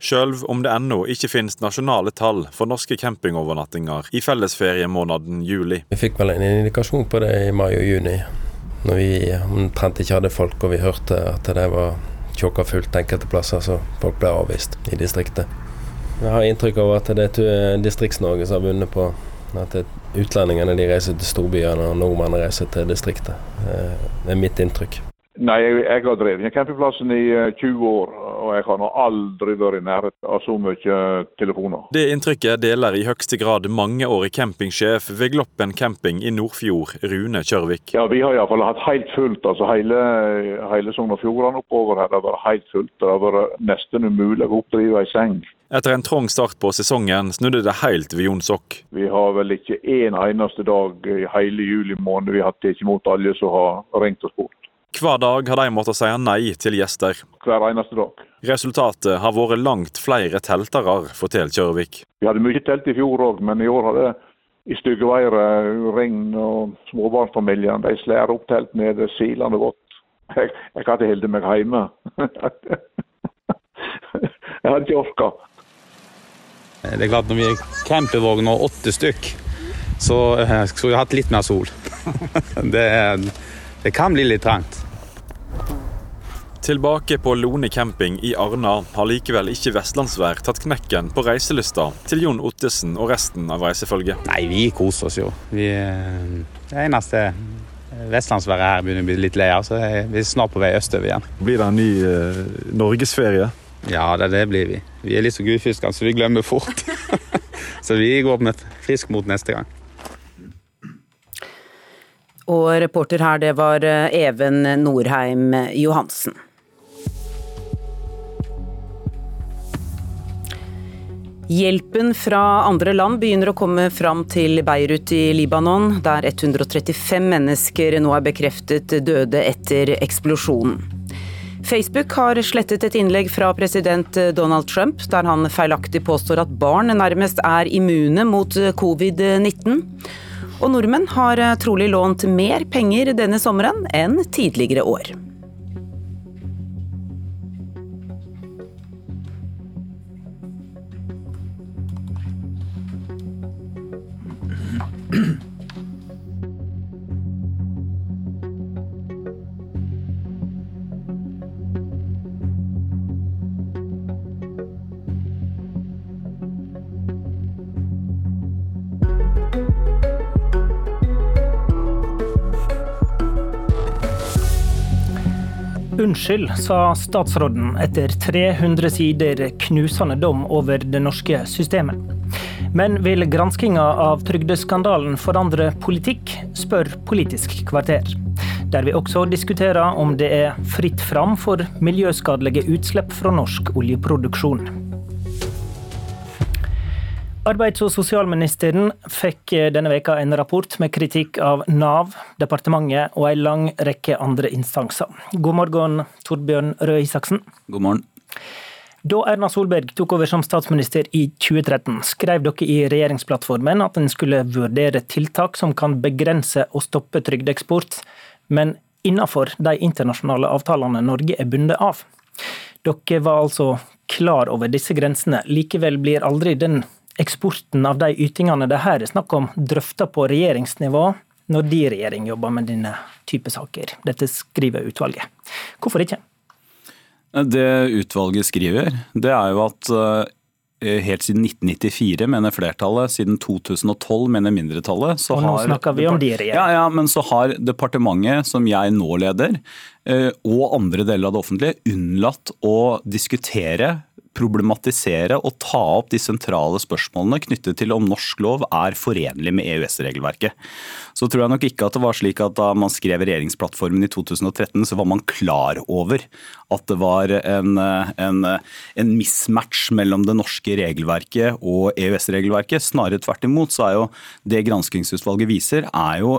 Selv om det ennå ikke finnes nasjonale tall for norske campingovernattinger i fellesferiemåneden juli. Vi fikk vel en indikasjon på det i mai og juni, når vi omtrent ikke hadde folk og vi hørte at det var tjåka fullt enkelte plasser, så folk ble avvist i distriktet. Jeg har inntrykk av at det er Distrikts-Norge som har vunnet på at utlendingene de reiser til storbyene og nordmennene reiser til distriktet. Det er mitt inntrykk. Nei, jeg, jeg har drevet campingplassen i 20 år. og jeg har nå aldri vært i nærheten av så mye telefoner. Det inntrykket deler i høyeste grad mangeårig campingsjef ved Gloppen camping i Nordfjord, Rune Kjørvik. Ja, Vi har iallfall hatt helt fullt. altså Hele, hele Sogn og Fjordane oppover her det har vært helt fullt. Det har vært nesten umulig å oppdrive ei seng. Etter en trang start på sesongen snudde det helt ved Jonsok. Vi har vel ikke en eneste dag i hele juli måned vi har tatt imot alle som har ringt oss bort. Hver dag har de måttet si nei til gjester. Hver eneste dag. Resultatet har vært langt flere teltere, forteller Kjørvik. Vi hadde mye telt i fjor òg, men i år har det i styggevær, regn og småbarnsfamiliene. De slår opp telt nede silende vått. Jeg, jeg hadde holdt meg hjemme. [laughs] jeg hadde ikke orka. Det er klart Når vi er campingvogn og åtte stykk, så eh, skulle vi hatt litt mer sol. [laughs] det, det kan bli litt trangt. Tilbake på Lone camping i Arna har likevel ikke vestlandsvær tatt knekken på reiselysta til Jon Ottesen og resten av reisefølget. Nei, vi koser oss jo. Vi, eh, det eneste vestlandsværet her begynner å bli litt lei av, så vi er snart på vei østover igjen. Blir det en ny eh, norgesferie? Ja, det, det blir vi. Vi er litt så gudfiskende, så vi glemmer fort. [laughs] så vi går med frisk mot neste gang. Og reporter her, det var eh, Even Norheim Johansen. Hjelpen fra andre land begynner å komme fram til Beirut i Libanon, der 135 mennesker nå er bekreftet døde etter eksplosjonen. Facebook har slettet et innlegg fra president Donald Trump, der han feilaktig påstår at barn nærmest er immune mot covid-19. Og nordmenn har trolig lånt mer penger denne sommeren enn tidligere år. Unnskyld, sa statsråden etter 300 sider knusende dom over det norske systemet. Men vil granskinga av trygdeskandalen forandre politikk, spør Politisk kvarter. Der vi også diskuterer om det er fritt fram for miljøskadelige utslipp fra norsk oljeproduksjon. Arbeids- og sosialministeren fikk denne veka en rapport med kritikk av Nav, departementet og en lang rekke andre instanser. God morgen, Torbjørn Røe Isaksen. God morgen. Da Erna Solberg tok over som statsminister i 2013, skrev dere i regjeringsplattformen at en skulle vurdere tiltak som kan begrense og stoppe trygdeeksport, men innenfor de internasjonale avtalene Norge er bundet av. Dere var altså klar over disse grensene. Likevel blir aldri den eksporten av de ytingene det her er snakk om, drøfta på regjeringsnivå når de regjering jobber med denne type saker. Dette skriver utvalget. Hvorfor ikke? Det utvalget skriver, det er jo at helt siden 1994 mener flertallet, siden 2012 mener mindretallet. og nå snakker vi om de regjeringene Ja, ja, men så har departementet, som jeg nå leder, og andre deler av det offentlige, unnlatt å diskutere problematisere og ta opp de sentrale spørsmålene knyttet til om norsk lov er forenlig med EØS-regelverket. Så tror jeg nok ikke at det var slik at da man skrev regjeringsplattformen i 2013, så var man klar over at det var en, en, en mismatch mellom det norske regelverket og EØS-regelverket. Snarere tvert imot så er jo det granskingsutvalget viser, er jo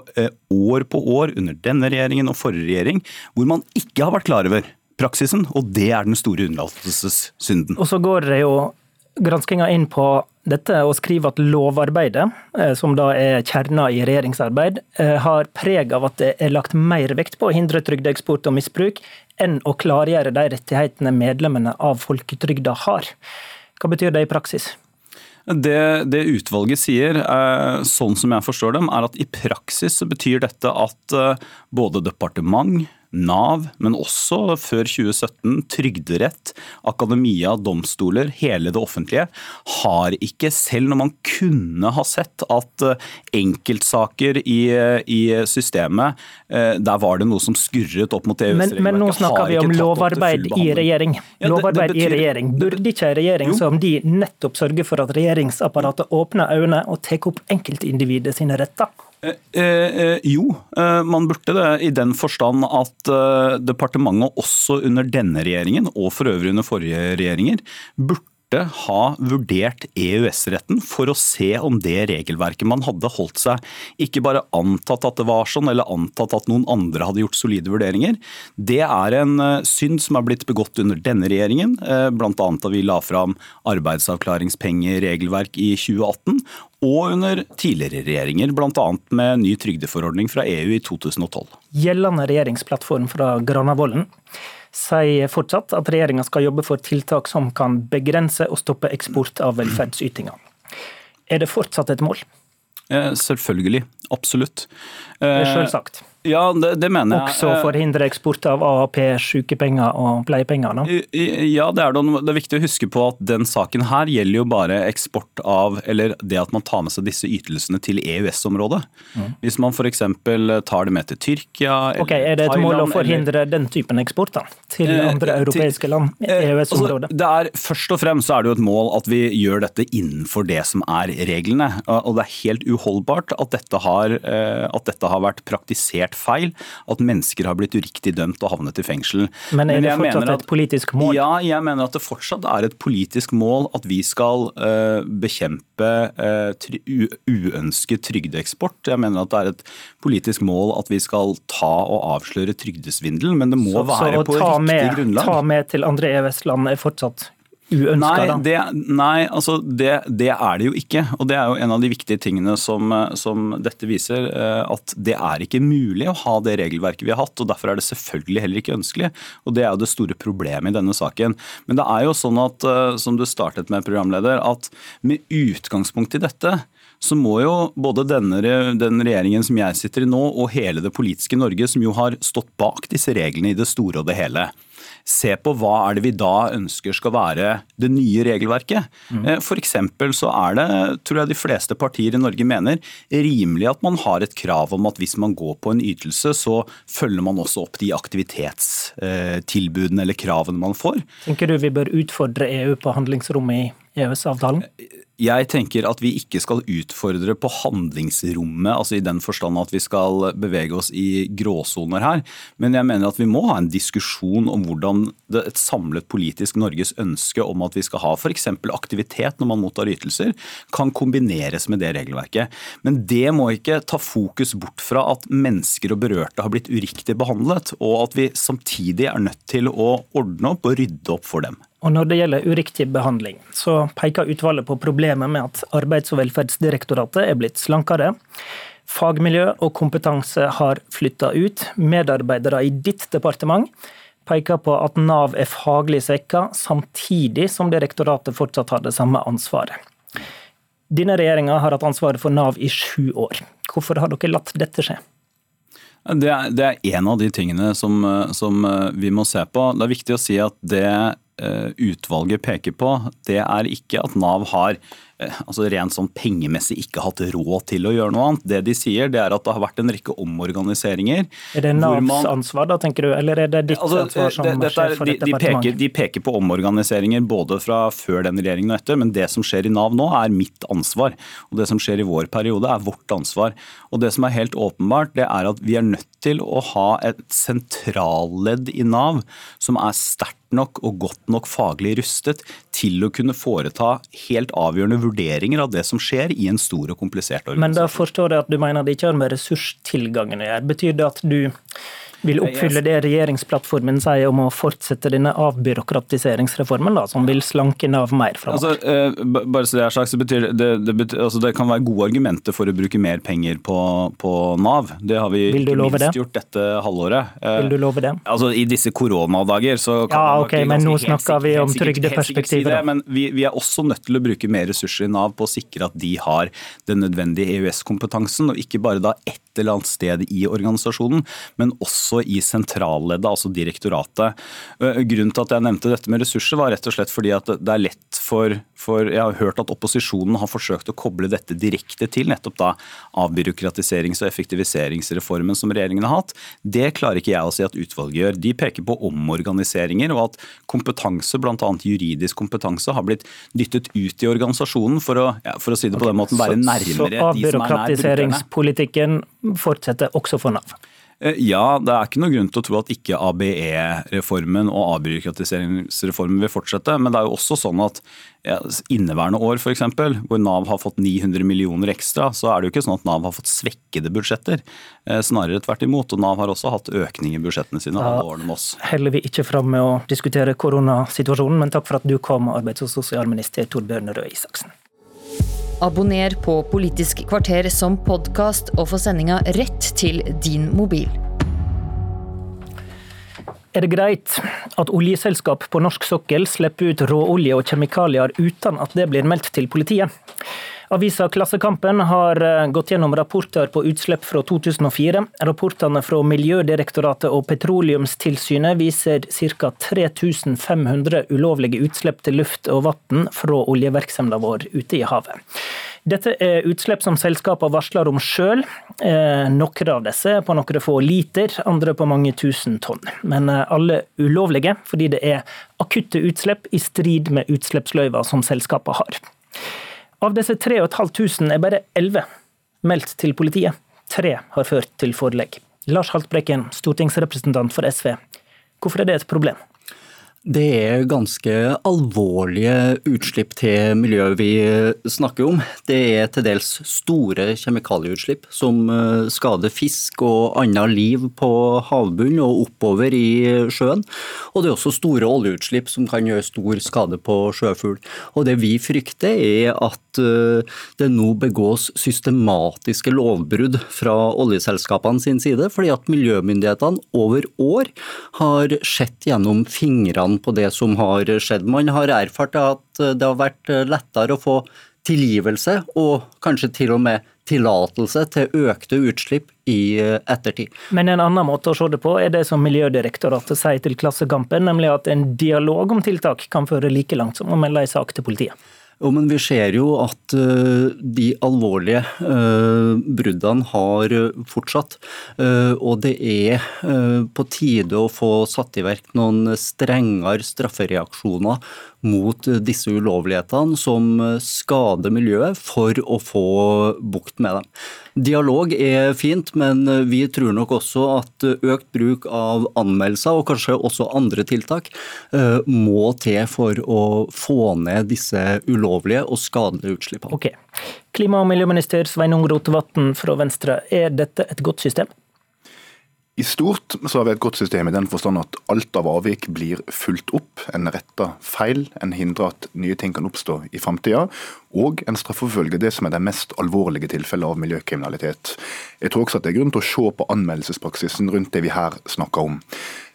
år på år under denne regjeringen og forrige regjering hvor man ikke har vært klar over praksisen, og det er den store unnlatelsessynden. Og så går det jo granskinga inn på dette og skriver at lovarbeidet, som da er kjerna i regjeringsarbeid, har preg av at det er lagt mer vekt på å hindre trygdeeksport og misbruk, enn å klargjøre de rettighetene medlemmene av folketrygda har. Hva betyr det i praksis? Det, det, utvalget sier, sånn som jeg forstår dem, er at i praksis så betyr dette at både departement, Nav, men også før 2017 trygderett, akademia, domstoler, hele det offentlige, har ikke, selv når man kunne ha sett at eh, enkeltsaker i, i systemet, eh, der var det noe som skurret opp mot EØS-regelverket. Men, men nå snakker vi om lovarbeid i regjering. Lovarbeid ja, det, det betyr, i regjering. Burde ikke en regjering jo. som de nettopp sørger for at regjeringsapparatet åpner øynene og tar opp enkeltindividet sine retter? Eh, eh, jo, eh, man burde det i den forstand at eh, departementet også under denne regjeringen, og for øvrig under forrige regjeringer, burde ha vurdert EØS-retten for å se om det regelverket man hadde holdt seg. Ikke bare antatt at det var sånn, eller antatt at noen andre hadde gjort solide vurderinger. Det er en eh, synd som er blitt begått under denne regjeringen, eh, bl.a. da vi la fram arbeidsavklaringspengeregelverk i 2018, og under tidligere regjeringer, bl.a. med ny trygdeforordning fra EU i 2012. Gjeldende regjeringsplattform fra Granavolden sier fortsatt at regjeringa skal jobbe for tiltak som kan begrense og stoppe eksport av velferdsytinger. Er det fortsatt et mål? Eh, selvfølgelig. Absolutt. Selvsagt. Ja, det, det, mener jeg. Også forhindre eksport av AAP, sykepenger og pleiepenger? Da. Ja, det er, det. det er viktig å huske på at den saken her gjelder jo bare eksport av, eller det at man tar med seg disse ytelsene til EØS-området. Mm. Hvis man f.eks. tar det med til Tyrkia eller okay, Er det et mål å forhindre eller... den typen eksport da, til eh, andre eh, europeiske til, land? EØS-området? Altså, er, først og fremst så er det jo et mål at vi gjør dette innenfor det som er reglene. Og det er helt uholdbart at dette har, eh, at dette har vært praktisert vurdert feil, at mennesker har blitt uriktig dømt og havnet i fengsel. Men er det Men fortsatt at, et politisk mål? Ja, jeg mener at det fortsatt er et politisk mål at vi skal uh, bekjempe uh, uønsket trygdeeksport. Jeg mener at det er et politisk mål at vi skal ta og avsløre trygdesvindel, men det må så, være så på riktig med, grunnlag. Ta med til André EØS-land er fortsatt uønska, da? Det, nei, altså det, det, er det jo ikke. Og det er jo en av de viktige tingene som, som, dette viser. Eh, at det er ikke mulig å ha det regelverket vi har hatt. og Derfor er det selvfølgelig heller ikke ønskelig. Og det er jo det store problemet i denne saken. Men det er jo sånn at, eh, som du startet med, programleder, at med utgangspunkt i dette så må jo både denne, den regjeringen som jeg sitter i nå, og hele det politiske Norge, som jo har stått bak disse reglene i det store og det hele, se på hva er det vi da ønsker skal være det nye regelverket. Mm. Eh, F.eks. så er det, tror jeg de fleste partier i Norge mener, rimelig at man har et krav om at hvis man går på en ytelse, så følger man også opp de aktivitetstilbudene eller kravene man får. Tenker du vi bør utfordre EU på handlingsrommet i EØS-avtalen? Jeg tenker at vi ikke skal utfordre på handlingsrommet, altså i den forstand at vi skal bevege oss i gråsoner her. Men jeg mener at vi må ha en diskusjon om hvordan det, et samlet politisk Norges ønske om at vi skal ha f.eks. aktivitet når man mottar ytelser, kan kombineres med det regelverket. Men det må ikke ta fokus bort fra at mennesker og berørte har blitt uriktig behandlet, og at vi samtidig er nødt til å ordne opp og rydde opp for dem. Og Når det gjelder uriktig behandling, så peker utvalget på problemet med at Arbeids- og velferdsdirektoratet er blitt slankere. Fagmiljø og kompetanse har flytta ut. Medarbeidere i ditt departement peker på at Nav er faglig svekka, samtidig som direktoratet fortsatt har det samme ansvaret. Denne regjeringa har hatt ansvaret for Nav i sju år. Hvorfor har dere latt dette skje? Det er, det er en av de tingene som, som vi må se på. Det er viktig å si at det Eh, utvalget peker på, det er ikke at Nav har Eh, altså rent sånn pengemessig ikke hatt råd til å gjøre noe annet. Det de sier, det er at det har vært en rekke omorganiseringer. Er det Navs man, ansvar, da, tenker du, eller er det ditt altså, ansvar som det, sjef for de, dette? De, de peker på omorganiseringer både fra før den regjeringen og etter, men det som skjer i Nav nå, er mitt ansvar. Og det som skjer i vår periode, er vårt ansvar. Og det som er helt åpenbart, det er at vi er nødt til å ha et sentralledd i Nav som er sterkt nok og godt nok faglig rustet til å kunne foreta helt avgjørende vurderinger vurderinger av det som skjer i en stor og komplisert organisasjon. Men da forstår jeg at du mener det ikke har med ressurstilgangen å gjøre. Betyr det at du vil oppfylle det regjeringsplattformen sier om å fortsette denne avbyråkratiseringsreformen, da, som vil slanke Nav mer framover? Altså, eh, bare så det er sagt, så betyr det, det, betyr, altså det kan være gode argumenter for å bruke mer penger på, på Nav. Det har vi ikke minst det? gjort dette halvåret. Eh, vil du love det? Altså, I disse koronadager så kan ja, ok, Men nå snakker vi om trygdeperspektivet. Si men vi, vi, er også nødt til å bruke mer ressurser i Nav på å sikre at de har den nødvendige EØS-kompetansen, og ikke bare da ett et eller annet sted i organisasjonen, men også i sentralleddet, altså direktoratet. Grunnen til at jeg nevnte dette med ressurser, var rett og slett fordi at det er lett for, for Jeg har hørt at opposisjonen har forsøkt å koble dette direkte til nettopp da avbyråkratiserings- og effektiviseringsreformen som regjeringen har hatt. Det klarer ikke jeg å si at utvalget gjør. De peker på omorganiseringer og at kompetanse, bl.a. juridisk kompetanse, har blitt dyttet ut i organisasjonen for å, ja, for å si det på den måten, være nærmere de som er nær brukerne. Så avbyråkratiseringspolitikken fortsetter også for Nav? Eh, ja, det er ikke noe grunn til å tro at ikke ABE-reformen og avbyråkratiseringsreformen vil fortsette. Men det er jo også sånn at ja, inneværende år f.eks., hvor Nav har fått 900 millioner ekstra, så er det jo ikke sånn at Nav har fått svekkede budsjetter. Eh, snarere tvert imot. Og Nav har også hatt økning i budsjettene sine alle årene med oss. Heller vi ikke fram med å diskutere koronasituasjonen, men takk for at du kom, arbeids- og sosialminister Torbjørn Røe Isaksen. Abonner på Politisk kvarter som podkast og få sendinga rett til din mobil. Er det greit at oljeselskap på norsk sokkel slipper ut råolje og kjemikalier uten at det blir meldt til politiet? Avisa Klassekampen har eh, gått gjennom rapporter på utslipp fra 2004. Rapportene fra Miljødirektoratet og Petroleumstilsynet viser ca. 3500 ulovlige utslipp til luft og vann fra oljevirksomheten vår ute i havet. Dette er utslipp som selskapene varsler om sjøl. Eh, noen av disse på noen få liter, andre på mange tusen tonn. Men eh, alle ulovlige, fordi det er akutte utslipp i strid med utslippsløyver som selskapene har. Av disse 3500 er bare 11 meldt til politiet. Tre har ført til forelegg. Lars Haltbrekken, stortingsrepresentant for SV. Hvorfor er det et problem? Det er ganske alvorlige utslipp til miljøet vi snakker om. Det er til dels store kjemikalieutslipp som eh, skader fisk og annet liv på havbunnen og oppover i sjøen. Og det er også store oljeutslipp som kan gjøre stor skade på sjøfugl. Og det vi frykter er at eh, det nå begås systematiske lovbrudd fra oljeselskapene sin side, fordi at miljømyndighetene over år har sett gjennom fingrene på det som har skjedd. Man har erfart at det har vært lettere å få tilgivelse og kanskje til og med tillatelse til økte utslipp i ettertid. Men en annen måte å se det på er det som Miljødirektoratet sier til Klassekampen, nemlig at en dialog om tiltak kan føre like langt som å melde en sak til politiet. Jo, men Vi ser jo at uh, de alvorlige uh, bruddene har fortsatt. Uh, og det er på tide å få satt i verk noen strengere straffereaksjoner mot disse ulovlighetene som skader miljøet, for å få bukt med dem. Dialog er fint, men vi tror nok også at økt bruk av anmeldelser, og kanskje også andre tiltak, må til for å få ned disse ulovlige og skadelige utslippene. Okay. Klima- og miljøminister Sveinung Rotevatn fra Venstre, er dette et godt system? I stort så har vi et godt system i den forstand at alt av avvik blir fulgt opp. En retter feil, en hindrer at nye ting kan oppstå i framtida. Og en straffeforfølger det som er de mest alvorlige tilfellene av miljøkriminalitet. Jeg tror også at det er grunn til å se på anmeldelsespraksisen rundt det vi her snakker om.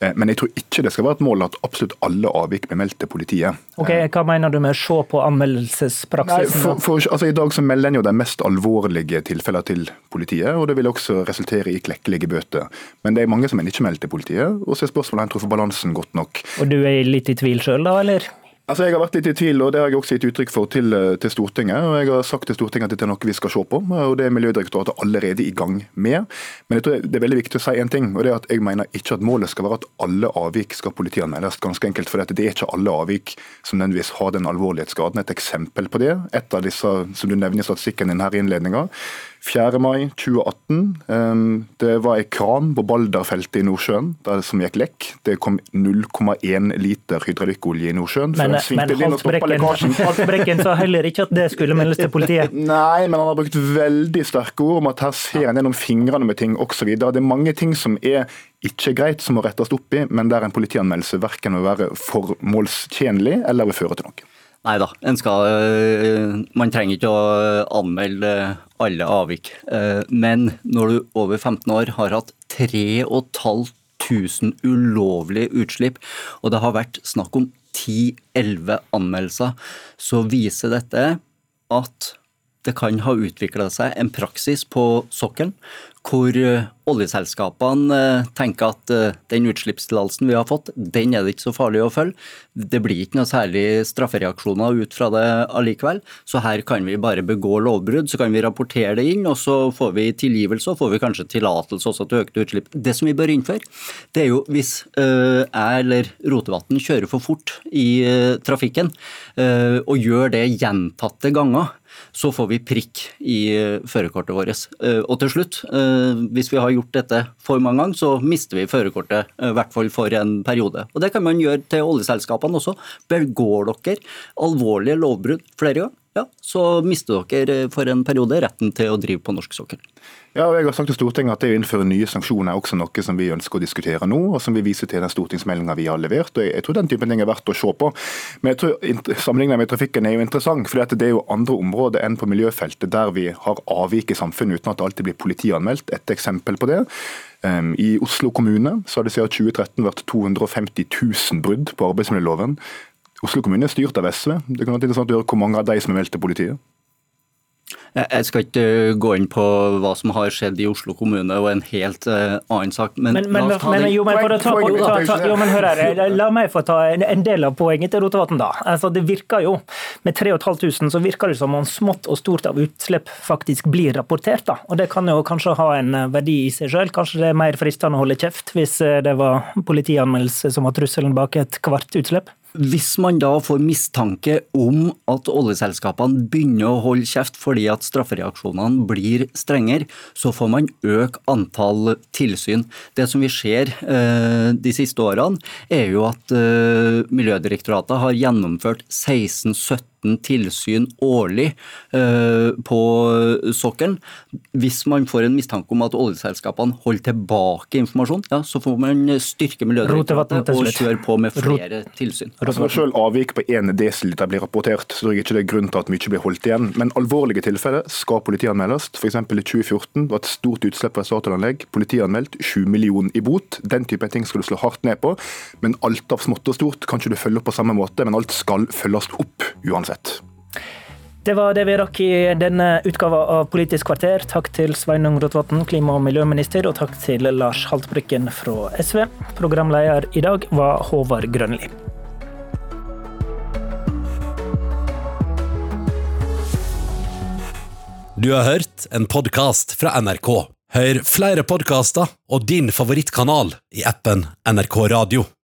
Eh, men jeg tror ikke det skal være et mål at absolutt alle avvik blir meldt til politiet. Ok, Hva mener du med å se på anmeldelsespraksisen? Nei, for, for, altså I dag så melder en jo de mest alvorlige tilfellene til politiet, og det vil også resultere i klekkelige bøter. Men det er mange som en ikke melder til politiet, og så er spørsmålet om en for balansen godt nok. Og du er litt i tvil sjøl, da, eller? Altså, Jeg har vært litt i tvil, og det har jeg også gitt uttrykk for til, eh, til, Stortinget. og Jeg har sagt til Stortinget at dette er noe vi skal se på, og det er Miljødirektoratet allerede i gang med. Men jeg tror det er veldig viktig å si en ting, og det er at jeg mener ikke at målet skal være at alle avvik skal politianmeldes. Ganske enkelt, for det er ikke alle avvik som nødvendigvis har den alvorlighetsgraden. Et eksempel på det, et av disse som du nevner i statistikken din her i innledninga, 4. mai 2018. Det var en kran på Balderfeltet i Nordsjøen som gikk lekk. Det kom 0,1 liter hydraulikkolje i Nordsjøen. Men, men Haltbrekken [laughs] sa heller ikke at det skulle meldes til politiet? [laughs] Nei, men han har brukt veldig sterke ord om at her ser en gjennom fingrene med ting osv. Det er mange ting som er ikke greit, som må rettes opp i, men der en politianmeldelse verken vil være formålstjenlig eller vil føre til noe. Nei da, øh, man trenger ikke å anmelde alle avvik. Øh, men når du over 15 år har hatt 3500 ulovlige utslipp, og det har vært snakk om 10-11 anmeldelser, så viser dette at det kan ha utvikla seg en praksis på sokkelen hvor eh, oljeselskapene eh, tenker at eh, den utslippstillatelsen vi har fått, den er det ikke så farlig å følge. Det blir ikke noe særlig straffereaksjoner ut fra det allikevel. Så her kan vi bare begå lovbrudd, så kan vi rapportere det inn, og så får vi tilgivelse og får vi kanskje tillatelse også til økte utslipp. Det som vi bør innføre, det er jo hvis jeg eller Rotevatn kjører for fort i trafikken og gjør det gjentatte ganger så får vi prikk i eh, førerkortet vårt. Eh, og til slutt, eh, hvis vi har gjort dette for mange ganger, så mister vi førerkortet, i hvert fall for en periode. Og Det kan man gjøre til oljeselskapene også. Begår dere alvorlige lovbrudd flere ganger, ja, så mister dere for en periode retten til å drive på norsk sokkel. Ja, og jeg har sagt til Stortinget at det å innføre nye sanksjoner er også noe som vi ønsker å diskutere nå, og som vi viser til den stortingsmeldinga vi har levert. og Jeg tror den typen ting er verdt å se på. Men jeg tror sammenlignet med trafikken er jo interessant, for det er jo andre områder enn på miljøfeltet der vi har avvik i samfunnet uten at det alltid blir politianmeldt. Et eksempel på det. Ehm, I Oslo kommune så har det siden 2013 vært 250 000 brudd på arbeidsmiljøloven. Oslo kommune er styrt av SV. Det kan være interessant å høre hvor mange av de som er meldt til politiet. Jeg skal ikke eh, gå inn på hva som har skjedd i Oslo kommune og en helt uh, annen sak, men, men, men, men jo, men for å ta, ta, ta, jo, men hør her, La meg få ta en, en del av poenget til Rotevatn. da. Altså, det virker jo, Med 3500 så virker det som om smått og stort av utslipp faktisk blir rapportert. da. Og Det kan jo kanskje ha en eh, verdi i seg sjøl. Kanskje det er mer fristende å holde kjeft hvis det var politianmeldelse som var trusselen bak et kvart utslipp? Hvis man da får mistanke om at oljeselskapene begynner å holde kjeft fordi at straffereaksjonene blir strengere, så får man øke antall tilsyn. Det som vi ser eh, de siste årene, er jo at eh, Miljødirektoratet har gjennomført 16-17 15 tilsyn årlig eh, på sokkelen. Hvis man får en mistanke om at oljeselskapene holder tilbake informasjon, ja, så får man styrke Miljødirektoratet og kjøre på med flere tilsyn. Altså, selv avvik på 1 desiliter blir rapportert, så tror jeg ikke det er grunn til at mye blir holdt igjen. Men alvorlige tilfeller skal politianmeldes. F.eks. i 2014 var et stort utslipp fra Statoil-anlegg. Politianmeldt 7 millioner i bot. Den type ting skal du slå hardt ned på. Men alt av smått og stort kan ikke du følge opp på samme måte, men alt skal følges opp uansett uansett. Det var det vi rakk i denne utgava av Politisk kvarter. Takk til Sveinung Rotevatn, klima- og miljøminister, og takk til Lars Haltbrekken fra SV. Programleder i dag var Håvard Grønli. Du har hørt en podkast fra NRK. Hør flere podkaster og din favorittkanal i appen NRK Radio.